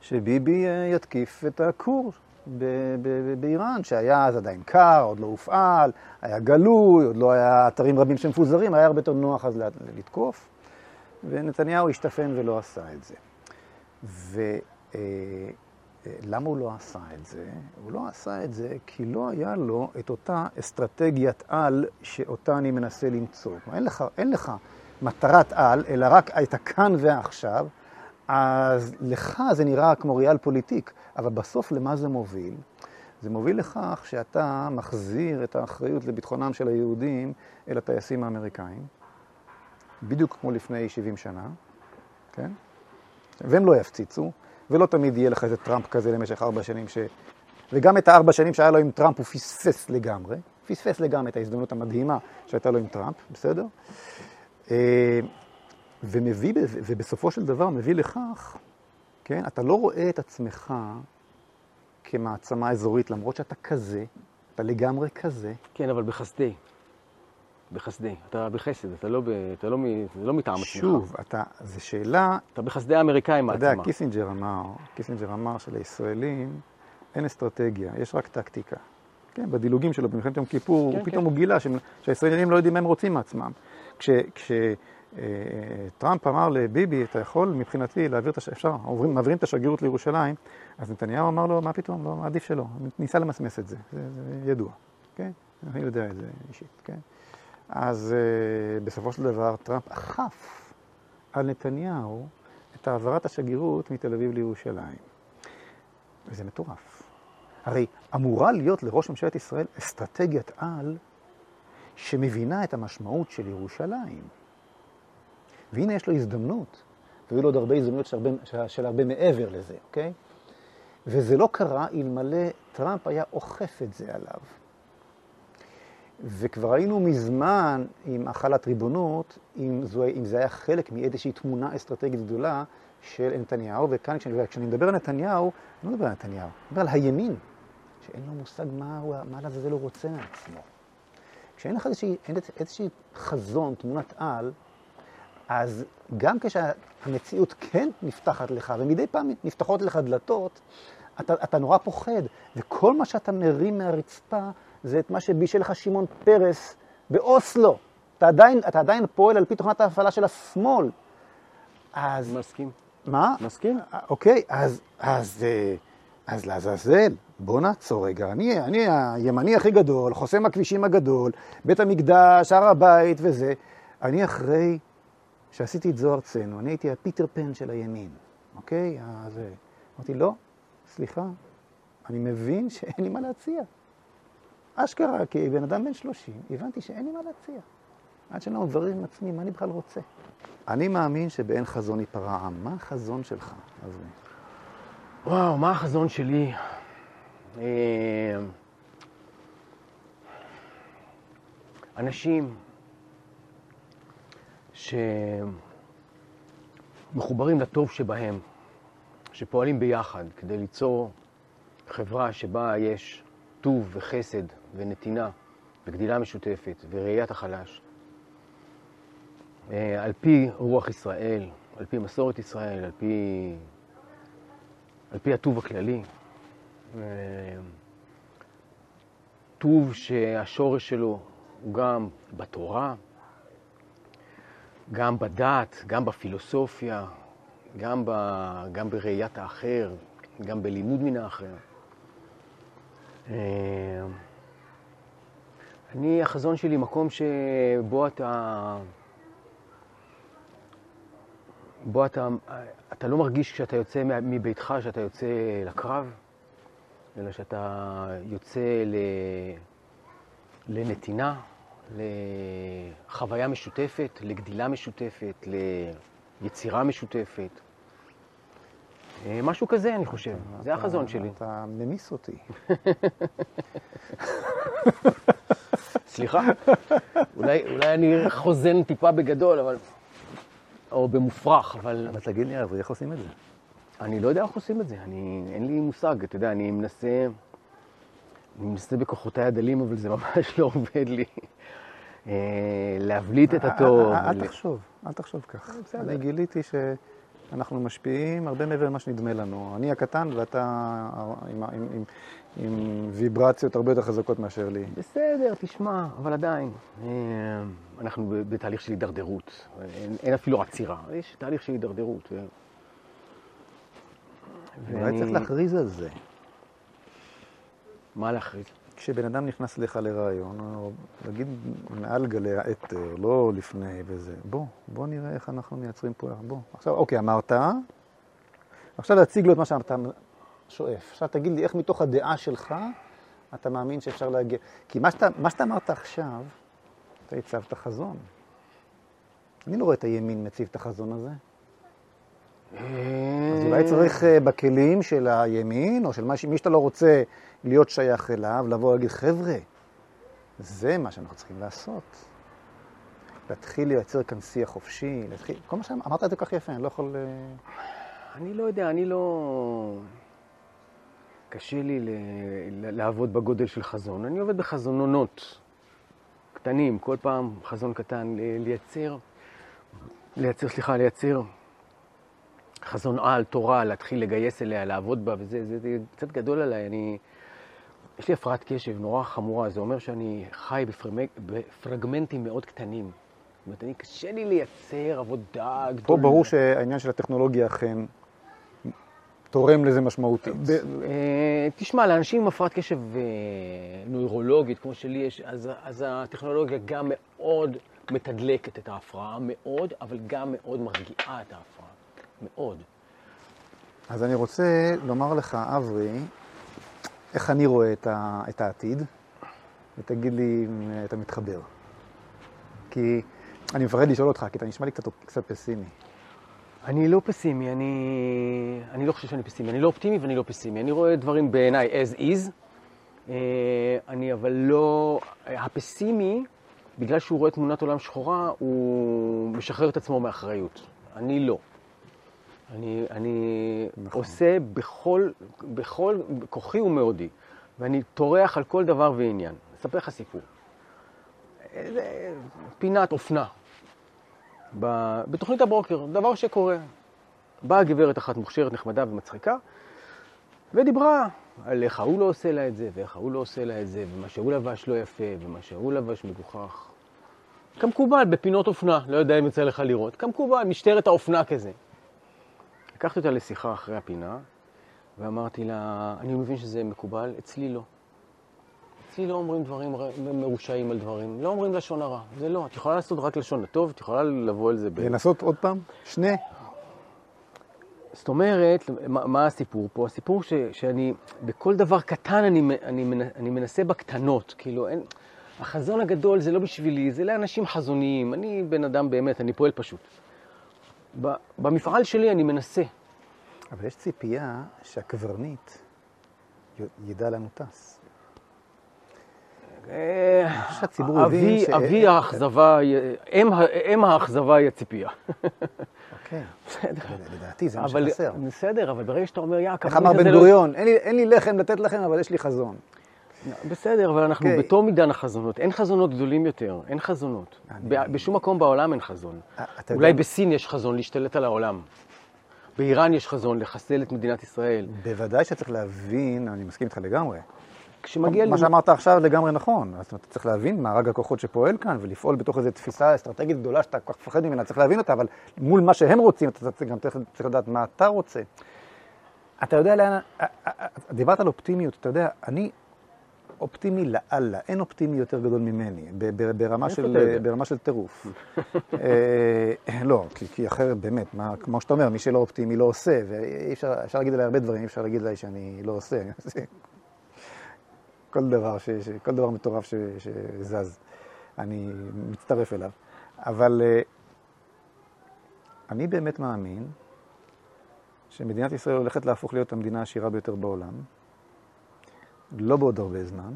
שביבי אה, יתקיף את הכור באיראן, שהיה אז עדיין קר, עוד לא הופעל, היה גלוי, עוד לא היה אתרים רבים שמפוזרים, היה הרבה יותר נוח אז לתקוף, ונתניהו השתפן ולא עשה את זה. ו... אה, למה הוא לא עשה את זה? הוא לא עשה את זה כי לא היה לו את אותה אסטרטגיית על שאותה אני מנסה למצוא. אין לך, אין לך מטרת על, אלא רק את הכאן ועכשיו, אז לך זה נראה כמו ריאל פוליטיק, אבל בסוף למה זה מוביל? זה מוביל לכך שאתה מחזיר את האחריות לביטחונם של היהודים אל הטייסים האמריקאים, בדיוק כמו לפני 70 שנה, כן? והם לא יפציצו. ולא תמיד יהיה לך איזה טראמפ כזה למשך ארבע שנים, ש... וגם את הארבע שנים שהיה לו עם טראמפ הוא פספס לגמרי, פספס לגמרי את ההזדמנות המדהימה שהייתה לו עם טראמפ, בסדר? אה, ומביא, ובסופו של דבר מביא לכך, כן, אתה לא רואה את עצמך כמעצמה אזורית, למרות שאתה כזה, אתה לגמרי כזה. כן, אבל בחסדי. בחסדי. אתה בחסד, אתה לא, אתה לא, זה לא מטעם עצמך. שוב, אתה, זו שאלה... אתה בחסדי האמריקאים. אתה יודע, קיסינג'ר אמר, קיסינג'ר אמר שלישראלים אין אסטרטגיה, יש רק טקטיקה. כן, בדילוגים שלו במלחמת יום כיפור, כן, פתאום כן. הוא גילה שהישראלים לא יודעים מה הם רוצים מעצמם. כשטראמפ כש, אה, אמר לביבי, אתה יכול מבחינתי להעביר את השגרירות, אפשר, עוברים, מעבירים את השגרירות לירושלים, אז נתניהו אמר לו, מה פתאום, לא, עדיף שלא, ניסה למסמס את זה, זה, זה ידוע, כן? אני יודע את זה אישית, כן? אז uh, בסופו של דבר טראמפ אכף על נתניהו את העברת השגרירות מתל אביב לירושלים. וזה מטורף. הרי אמורה להיות לראש ממשלת ישראל אסטרטגיית על שמבינה את המשמעות של ירושלים. והנה יש לו הזדמנות, והיו לו עוד הרבה הזדמנויות של הרבה, של הרבה מעבר לזה, אוקיי? וזה לא קרה אלמלא טראמפ היה אוכף את זה עליו. וכבר היינו מזמן עם החלת ריבונות, אם, זו, אם זה היה חלק מאיזושהי תמונה אסטרטגית גדולה של נתניהו, וכאן כשאני, כשאני מדבר על נתניהו, אני לא מדבר על נתניהו, אני מדבר על הימין, שאין לו מושג מה, הוא, מה לעזאזל הוא רוצה מעצמו. כשאין לך איזושהי, איזושהי חזון, תמונת על, אז גם כשהמציאות כן נפתחת לך, ומדי פעם נפתחות לך דלתות, אתה, אתה נורא פוחד, וכל מה שאתה מרים מהרצפה זה את מה שבישל לך שמעון פרס באוסלו. אתה עדיין, אתה עדיין פועל על פי תוכנת ההפעלה של השמאל. אז... מסכים. מה? מסכים. אוקיי, אז, אז, אה, אז לעזאזל, בוא נעצור רגע. אני, אני הימני הכי גדול, חוסם הכבישים הגדול, בית המקדש, הר הבית וזה. אני אחרי שעשיתי את זו ארצנו, אני הייתי הפיטר פן של הימין, אוקיי? אז אה, אמרתי, לא, סליחה, אני מבין שאין לי מה להציע. אשכרה, כבן אדם בן 30, הבנתי שאין לי מה להציע. עד שאני לא מברר עם עצמי, מה אני בכלל רוצה? אני מאמין שבאין חזון ייפרע עם. מה החזון שלך, אברי? וואו, מה החזון שלי? אה, אנשים שמחוברים לטוב שבהם, שפועלים ביחד כדי ליצור חברה שבה יש טוב וחסד ונתינה וגדילה משותפת וראיית החלש. אה, על פי רוח ישראל, על פי מסורת ישראל, על פי, על פי הטוב הכללי. אה, טוב שהשורש שלו הוא גם בתורה, גם בדת, גם בפילוסופיה, גם, ב, גם בראיית האחר, גם בלימוד מן האחר. אה, אני, החזון שלי, מקום שבו אתה... בו אתה, אתה לא מרגיש כשאתה יוצא מביתך, שאתה יוצא לקרב, אלא שאתה יוצא ל, לנתינה, לחוויה משותפת, לגדילה משותפת, ליצירה משותפת. אה, משהו כזה, אני חושב. זה החזון שלי. אתה ממיס אותי. סליחה? אולי, אולי אני חוזן טיפה בגדול, אבל... או במופרך, אבל... אבל תגיד לי, אברי, איך עושים את זה? אני לא יודע איך עושים את זה, אני, אין לי מושג, אתה יודע, אני מנסה, אני מנסה בכוחותיי הדלים, אבל זה ממש לא עובד לי. אה, להבליט את הטוב. אל תחשוב, אל תחשוב כך. אני גיליתי שאנחנו משפיעים הרבה מעבר למה שנדמה לנו. אני הקטן ואתה עם, עם, עם, עם ויברציות הרבה יותר חזקות מאשר לי. בסדר, תשמע, אבל עדיין, אה, אנחנו בתהליך של הידרדרות. אין, אין אפילו עצירה, יש תהליך של הידרדרות. ו... אולי ואני... צריך להכריז על זה. מה להכריז? כשבן אדם נכנס לך לרעיון, או להגיד מעל גלי האתר, לא לפני וזה, בוא, בוא נראה איך אנחנו מייצרים פה, בוא. עכשיו, אוקיי, אמרת, עכשיו להציג לו את מה שאתה שואף. עכשיו תגיד לי איך מתוך הדעה שלך אתה מאמין שאפשר להגיע. כי מה שאתה, מה שאתה אמרת עכשיו, אתה הצבת חזון. אני לא רואה את הימין מציב את החזון הזה. אז אולי צריך אה, בכלים של הימין, או של מי שאתה לא רוצה להיות שייך אליו, לבוא ולהגיד, חבר'ה, זה מה שאנחנו צריכים לעשות. להתחיל לייצר כאן שיח חופשי, להתחיל... כל מה שאמרת את זה כל כך יפה, אני לא יכול... אה, אני לא יודע, אני לא... קשה לי. לעבוד בגודל של חזון. אני עובד בחזונונות קטנים, כל פעם חזון קטן, לייצר, לייצר, סליחה, לייצר חזון על, תורה, להתחיל לגייס אליה, לעבוד בה, וזה זה, זה קצת גדול עליי. אני, יש לי הפרעת קשב נורא חמורה, זה אומר שאני חי בפרמג, בפרגמנטים מאוד קטנים. זאת אומרת, אני, קשה לי לייצר עבודה גדולה. פה ברור שהעניין של הטכנולוגיה אכן תורם לזה משמעותית. ב, אה, תשמע, לאנשים עם הפרעת קשב אה, נוירולוגית, כמו שלי יש, אז, אז הטכנולוגיה גם מאוד מתדלקת את ההפרעה, מאוד, אבל גם מאוד מרגיעה את ההפרעה. מאוד. אז אני רוצה לומר לך, אברי, איך אני רואה את, ה, את העתיד, ותגיד לי אם אתה מתחבר. כי אני מפחד לשאול אותך, כי אתה נשמע לי קצת, קצת פסימי. אני לא פסימי, אני, אני לא חושב שאני פסימי. אני לא אופטימי ואני לא פסימי. אני רואה דברים בעיניי as is. אה, אני אבל לא... הפסימי, בגלל שהוא רואה תמונת עולם שחורה, הוא משחרר את עצמו מאחריות. אני לא. אני, אני נכון. עושה בכל, בכל כוחי ומאודי, ואני טורח על כל דבר ועניין. אספר לך סיפור. פינת אופנה בתוכנית הבוקר, דבר שקורה. באה גברת אחת מוכשרת, נחמדה ומצחיקה, ודיברה על איך ההוא לא עושה לה את זה, ואיך ההוא לא עושה לה את זה, ומה שהוא לבש לא יפה, ומה שהוא לבש מגוחך. כמקובל בפינות אופנה, לא יודע אם יוצא לך לראות, כמקובל, משטרת האופנה כזה. לקחתי אותה לשיחה אחרי הפינה, ואמרתי לה, אני מבין שזה מקובל, אצלי לא. אצלי לא אומרים דברים מרושעים על דברים, לא אומרים לשון הרע, זה לא. את יכולה לעשות רק לשון הטוב, את יכולה לבוא על זה ב... לנסות עוד פעם? שני? זאת אומרת, מה, מה הסיפור פה? הסיפור ש, שאני, בכל דבר קטן אני, אני, אני מנסה בקטנות, כאילו, אין, החזון הגדול זה לא בשבילי, זה לאנשים חזוניים. אני בן אדם באמת, אני פועל פשוט. במפעל שלי אני מנסה. אבל יש ציפייה שהקברניט ידע לאן הוא טס. ש... אבי האכזבה, אם האכזבה היא הציפייה. אוקיי, לדעתי זה מה שחסר. בסדר, אבל ברגע שאתה אומר, יעקב... איך אמר בן לא- גוריון, אין לי לחם לתת לכם, אבל יש לי חזון. בסדר, אבל אנחנו okay. אוקיי. בתום עידן החזונות. אין חזונות גדולים יותר, אין חזונות. אני... בשום מקום בעולם אין חזון. אולי יודע... בסין יש חזון להשתלט על העולם. באיראן יש חזון לחסל את מדינת ישראל. בוודאי שצריך להבין, אני מסכים איתך לגמרי. כשמגיע... מה שאמרת עכשיו לגמרי נכון. אז אתה צריך להבין מארג הכוחות שפועל כאן, ולפעול בתוך איזו תפיסה אסטרטגית גדולה שאתה כל כך מפחד ממנה, צריך להבין אותה, אבל מול מה שהם רוצים, אתה גם צריך, צריך לדעת מה אתה רוצה. אתה יודע לאן... דיברת על אופטימיות, אתה יודע, אני אופטימי לאללה, אין אופטימי יותר גדול ממני, ברמה של, ברמה של טירוף. (laughs) אה, לא, כי, כי אחרת באמת, מה, כמו שאתה אומר, מי שלא אופטימי לא עושה, ואי אפשר, אפשר להגיד עליי הרבה דברים, אי אפשר להגיד עליי שאני לא עושה. (laughs) כל דבר, ש, ש, כל דבר מטורף ש, שזז, אני מצטרף אליו. אבל אה, אני באמת מאמין שמדינת ישראל הולכת להפוך להיות המדינה העשירה ביותר בעולם, לא בעוד הרבה זמן,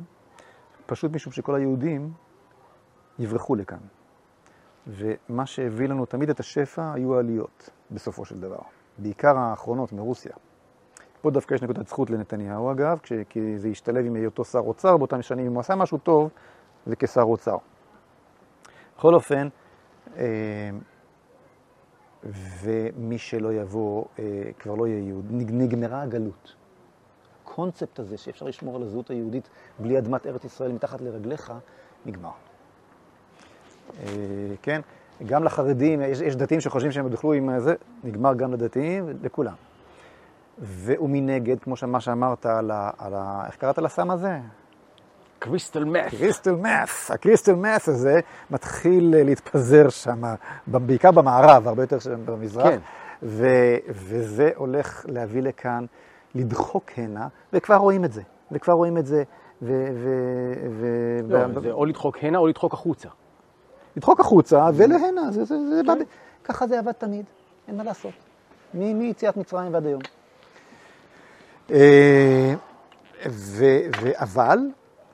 פשוט משום שכל היהודים יברחו לכאן. ומה שהביא לנו תמיד את השפע היו העליות, בסופו של דבר. בעיקר האחרונות מרוסיה. פה דווקא יש נקודת זכות לנתניהו, אגב, כי זה השתלב עם היותו שר אוצר באותם שנים. אם הוא עשה משהו טוב, זה כשר אוצר. בכל אופן, אה, ומי שלא יבוא אה, כבר לא יהיה יהוד. נגמרה הגלות. הקונספט הזה שאפשר לשמור על הזהות היהודית בלי אדמת ארץ ישראל מתחת לרגליך, נגמר. אה, כן? גם לחרדים, יש, יש דתיים שחושבים שהם יוכלו עם זה, נגמר גם לדתיים, לכולם. ומנגד, כמו מה שאמרת על ה... על ה איך קראת לסם הזה? קריסטל מאס. קריסטל מאס. הקריסטל מאס הזה מתחיל להתפזר שם, בעיקר במערב, הרבה יותר במזרח. כן. ו, וזה הולך להביא לכאן, לדחוק הנה, וכבר רואים את זה. וכבר רואים את זה. ו, ו, ו, לא, ב... זה או לדחוק הנה או לדחוק החוצה. לדחוק החוצה ולהנה, זה, זה, זה כן. בא, ככה זה עבד תמיד, אין מה לעשות. מיציאת מצרים ועד היום. אה, ו, ו, אבל,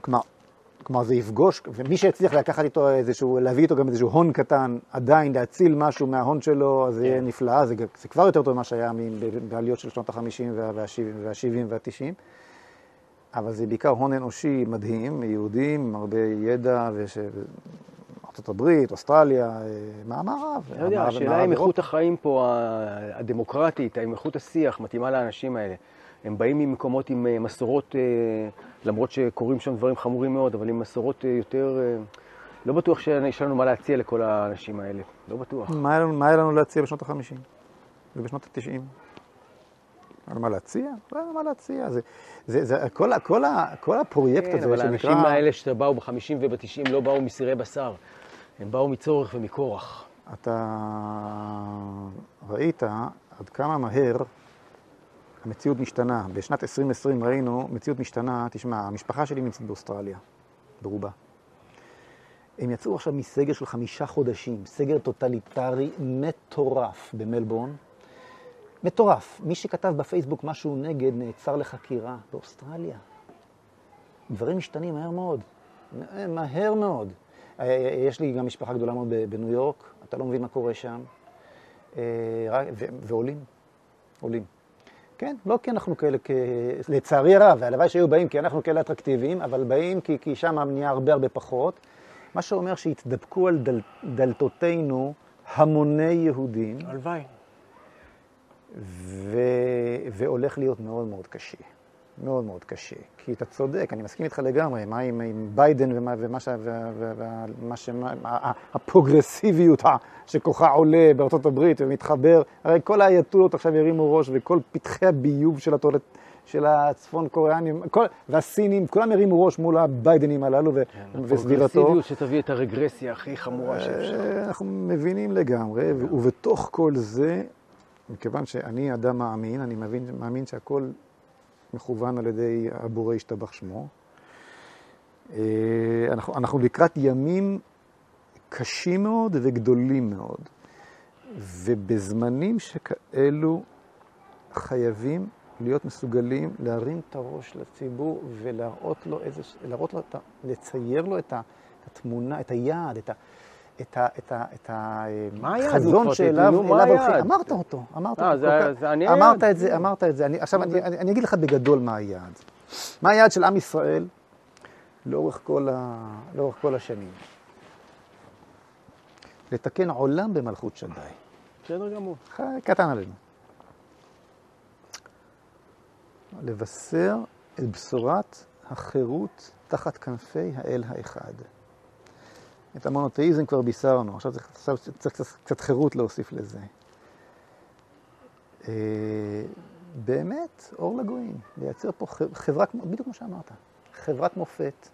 כלומר, כלומר זה יפגוש, ומי שהצליח לקחת איתו איזשהו, להביא איתו גם איזשהו הון קטן, עדיין להציל משהו מההון שלו, זה יהיה כן. נפלא, זה, זה כבר יותר טוב ממה שהיה בעליות של שנות ה-50 וה-70 וה-90, אבל זה בעיקר הון אנושי מדהים, יהודים עם הרבה ידע, וש... ארצות הברית, אוסטרליה, אה, מהמערב. לא יודע, השאלה אם איכות החיים פה, הדמוקרטית, האם איכות השיח מתאימה לאנשים האלה. הם באים ממקומות עם אה, מסורות, אה, למרות שקורים שם דברים חמורים מאוד, אבל עם מסורות אה, יותר... לא בטוח שיש לנו מה להציע לכל האנשים האלה, לא בטוח. מה היה לנו, מה היה לנו להציע בשנות ה-50 ובשנות ה-90? היה לנו מה להציע? לא היה לנו מה להציע. זה, זה, זה, כל, כל, כל הפרויקט כן, הזה שנקרא... כן, אבל האנשים האלה שבאו ב-50 וב-90 לא באו מסירי בשר, הם באו מצורך ומכורח. אתה ראית עד כמה מהר המציאות משתנה. בשנת 2020 ראינו מציאות משתנה, תשמע, המשפחה שלי נמצאת באוסטרליה, ברובה. הם יצאו עכשיו מסגר של חמישה חודשים, סגר טוטליטרי מטורף במלבורן. מטורף. מי שכתב בפייסבוק משהו נגד נעצר לחקירה באוסטרליה. דברים משתנים מהר מאוד. מהר מאוד. יש לי גם משפחה גדולה מאוד בניו יורק, אתה לא מבין מה קורה שם. אה, ועולים, עולים. כן, לא כי אנחנו כאלה, כ... לצערי הרב, והלוואי שהיו באים כי אנחנו כאלה אטרקטיביים, אבל באים כי, כי שם נהיה הרבה הרבה פחות. מה שאומר שהתדפקו על דל... דלתותינו המוני יהודים. הלוואי. ו... והולך להיות מאוד מאוד קשה. מאוד מאוד קשה. כי אתה צודק, אני מסכים איתך לגמרי, מה עם, עם ביידן ומה, ומה ש... ומה ש... הפרוגרסיביות שכוחה עולה בארצות הברית ומתחבר, הרי כל האייתולות עכשיו ירימו ראש וכל פתחי הביוב של התולת... של הצפון קוריאנים, כל, והסינים, כולם הרימו ראש מול הביידנים הללו ו, כן, וסביבתו. הפרוגרסיביות שתביא את הרגרסיה הכי חמורה שאפשר. אה, אנחנו מבינים לגמרי, ובתוך כל זה, מכיוון שאני אדם מאמין, אני מבין, מאמין שהכל מכוון על ידי הבורא השתבח שמו. אה, אנחנו, אנחנו לקראת ימים קשים מאוד וגדולים מאוד, ובזמנים שכאלו חייבים להיות מסוגלים להרים את הראש לציבור ולהראות לו איזה, להראות לו, לצייר לו את התמונה, את היעד, את ה... את, ה, את, ה, את החזון שאליו הולכים. אמרת אותו, אמרת 아, אה, אותו. אמרת את זה, אמרת את זה. אני, עכשיו אני, אגיד לך בגדול מה היעד. מה היעד של עם ישראל לאורך כל השנים? לתקן עולם במלכות שדי. בסדר גמור. קטן עלינו. לבשר את בשורת החירות תחת כנפי האל האחד. את המונותאיזם כבר בישרנו, עכשיו צריך, עכשיו צריך קצת, קצת חירות להוסיף לזה. אה, באמת, אור לגויים, לייצר פה חברה, בדיוק כמו שאמרת, חברת מופת,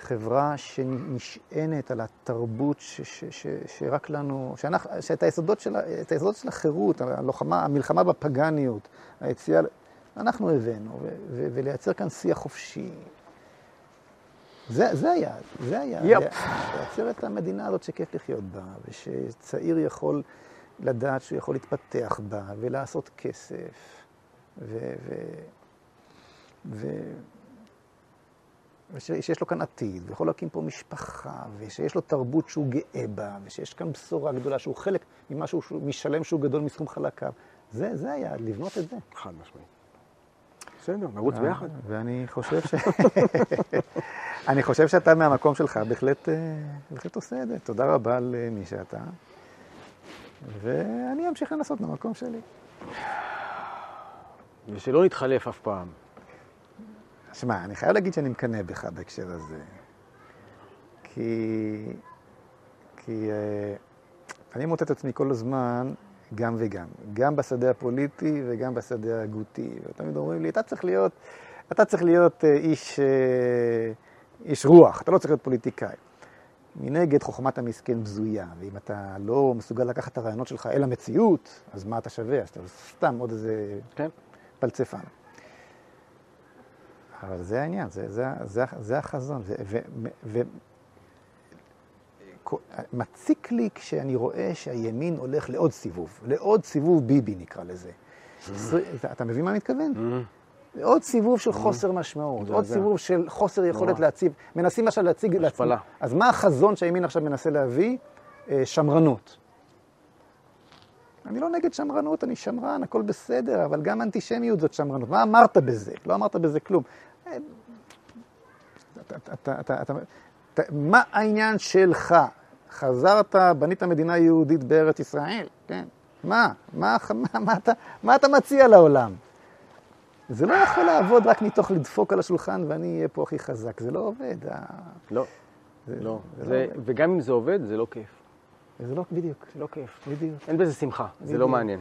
חברה שנשענת על התרבות ש, ש, ש, שרק לנו, שאנחנו, שאת היסודות של, היסודות של החירות, הלוחמה, המלחמה בפגניות, היציאה, אנחנו הבאנו, ו, ו, ולייצר כאן שיח חופשי. זה, זה היעד, זה היעד. Yep. לייצר את המדינה הזאת שכיף לחיות בה, ושצעיר יכול לדעת שהוא יכול להתפתח בה, ולעשות כסף, ו... ו, ו ושיש לו כאן עתיד, ויכול להקים פה משפחה, ושיש לו תרבות שהוא גאה בה, ושיש כאן בשורה גדולה, שהוא חלק ממשהו, משלם שהוא גדול מסכום חלקיו. זה, זה היעד, לבנות את זה. חד משמעית. בסדר, נרוץ ביחד. ואני חושב ש... (laughs) אני חושב שאתה מהמקום שלך בהחלט, אה, בהחלט עושה את זה. תודה רבה למי שאתה, ואני אמשיך לנסות במקום שלי. ושלא נתחלף אף פעם. שמע, אני חייב להגיד שאני מקנא בך בהקשר הזה. כי... כי uh, אני מוצא את עצמי כל הזמן גם וגם. גם בשדה הפוליטי וגם בשדה ההגותי. ותמיד אומרים לי, אתה צריך להיות, אתה צריך להיות uh, איש, uh, איש רוח, אתה לא צריך להיות פוליטיקאי. מנגד, חוכמת המסכן בזויה, ואם אתה לא מסוגל לקחת את הרעיונות שלך אל המציאות, אז מה אתה שווה? אז אתה סתם עוד איזה כן. פלצפן. אבל זה העניין, זה, זה, זה, זה החזון. ומציק לי כשאני רואה שהימין הולך לעוד סיבוב, לעוד סיבוב ביבי נקרא לזה. אתה מבין מה אני מתכוון? Mm-hmm. עוד סיבוב של חוסר משמעות, עוד סיבוב של חוסר יכולת להציב. מנסים עכשיו להציג... השפלה. אז מה החזון שהימין עכשיו מנסה להביא? אה, שמרנות. אני לא נגד שמרנות, אני שמרן, הכל בסדר, אבל גם אנטישמיות זאת שמרנות. מה אמרת בזה? לא אמרת בזה כלום. אתה, אתה, אתה, מה העניין שלך? חזרת, בנית מדינה יהודית בארץ ישראל, כן? מה? מה, מה, מה, אתה, מה אתה מציע לעולם? זה לא יכול לעבוד רק מתוך לדפוק על השולחן ואני אהיה פה הכי חזק, זה לא עובד. לא, זה, לא. זה, זה, לא וגם אם זה עובד, זה לא כיף. זה לא, בדיוק. לא כיף. בדיוק. אין בזה שמחה, בדיוק. זה לא מעניין.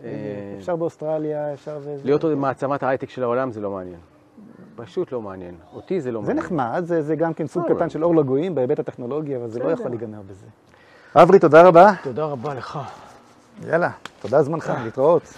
בדיוק. אפשר באוסטרליה, אפשר... להיות עוד מעצמת ההייטק של העולם זה לא מעניין. פשוט לא מעניין. אותי זה לא זה מעניין. זה נחמד, זה, זה גם כן סוג קטן של אור לגויים בהיבט הטכנולוגי, אבל זה לא יכול להיגמר בזה. אברי, תודה רבה. תודה רבה לך. יאללה, תודה זמנך, להתראות.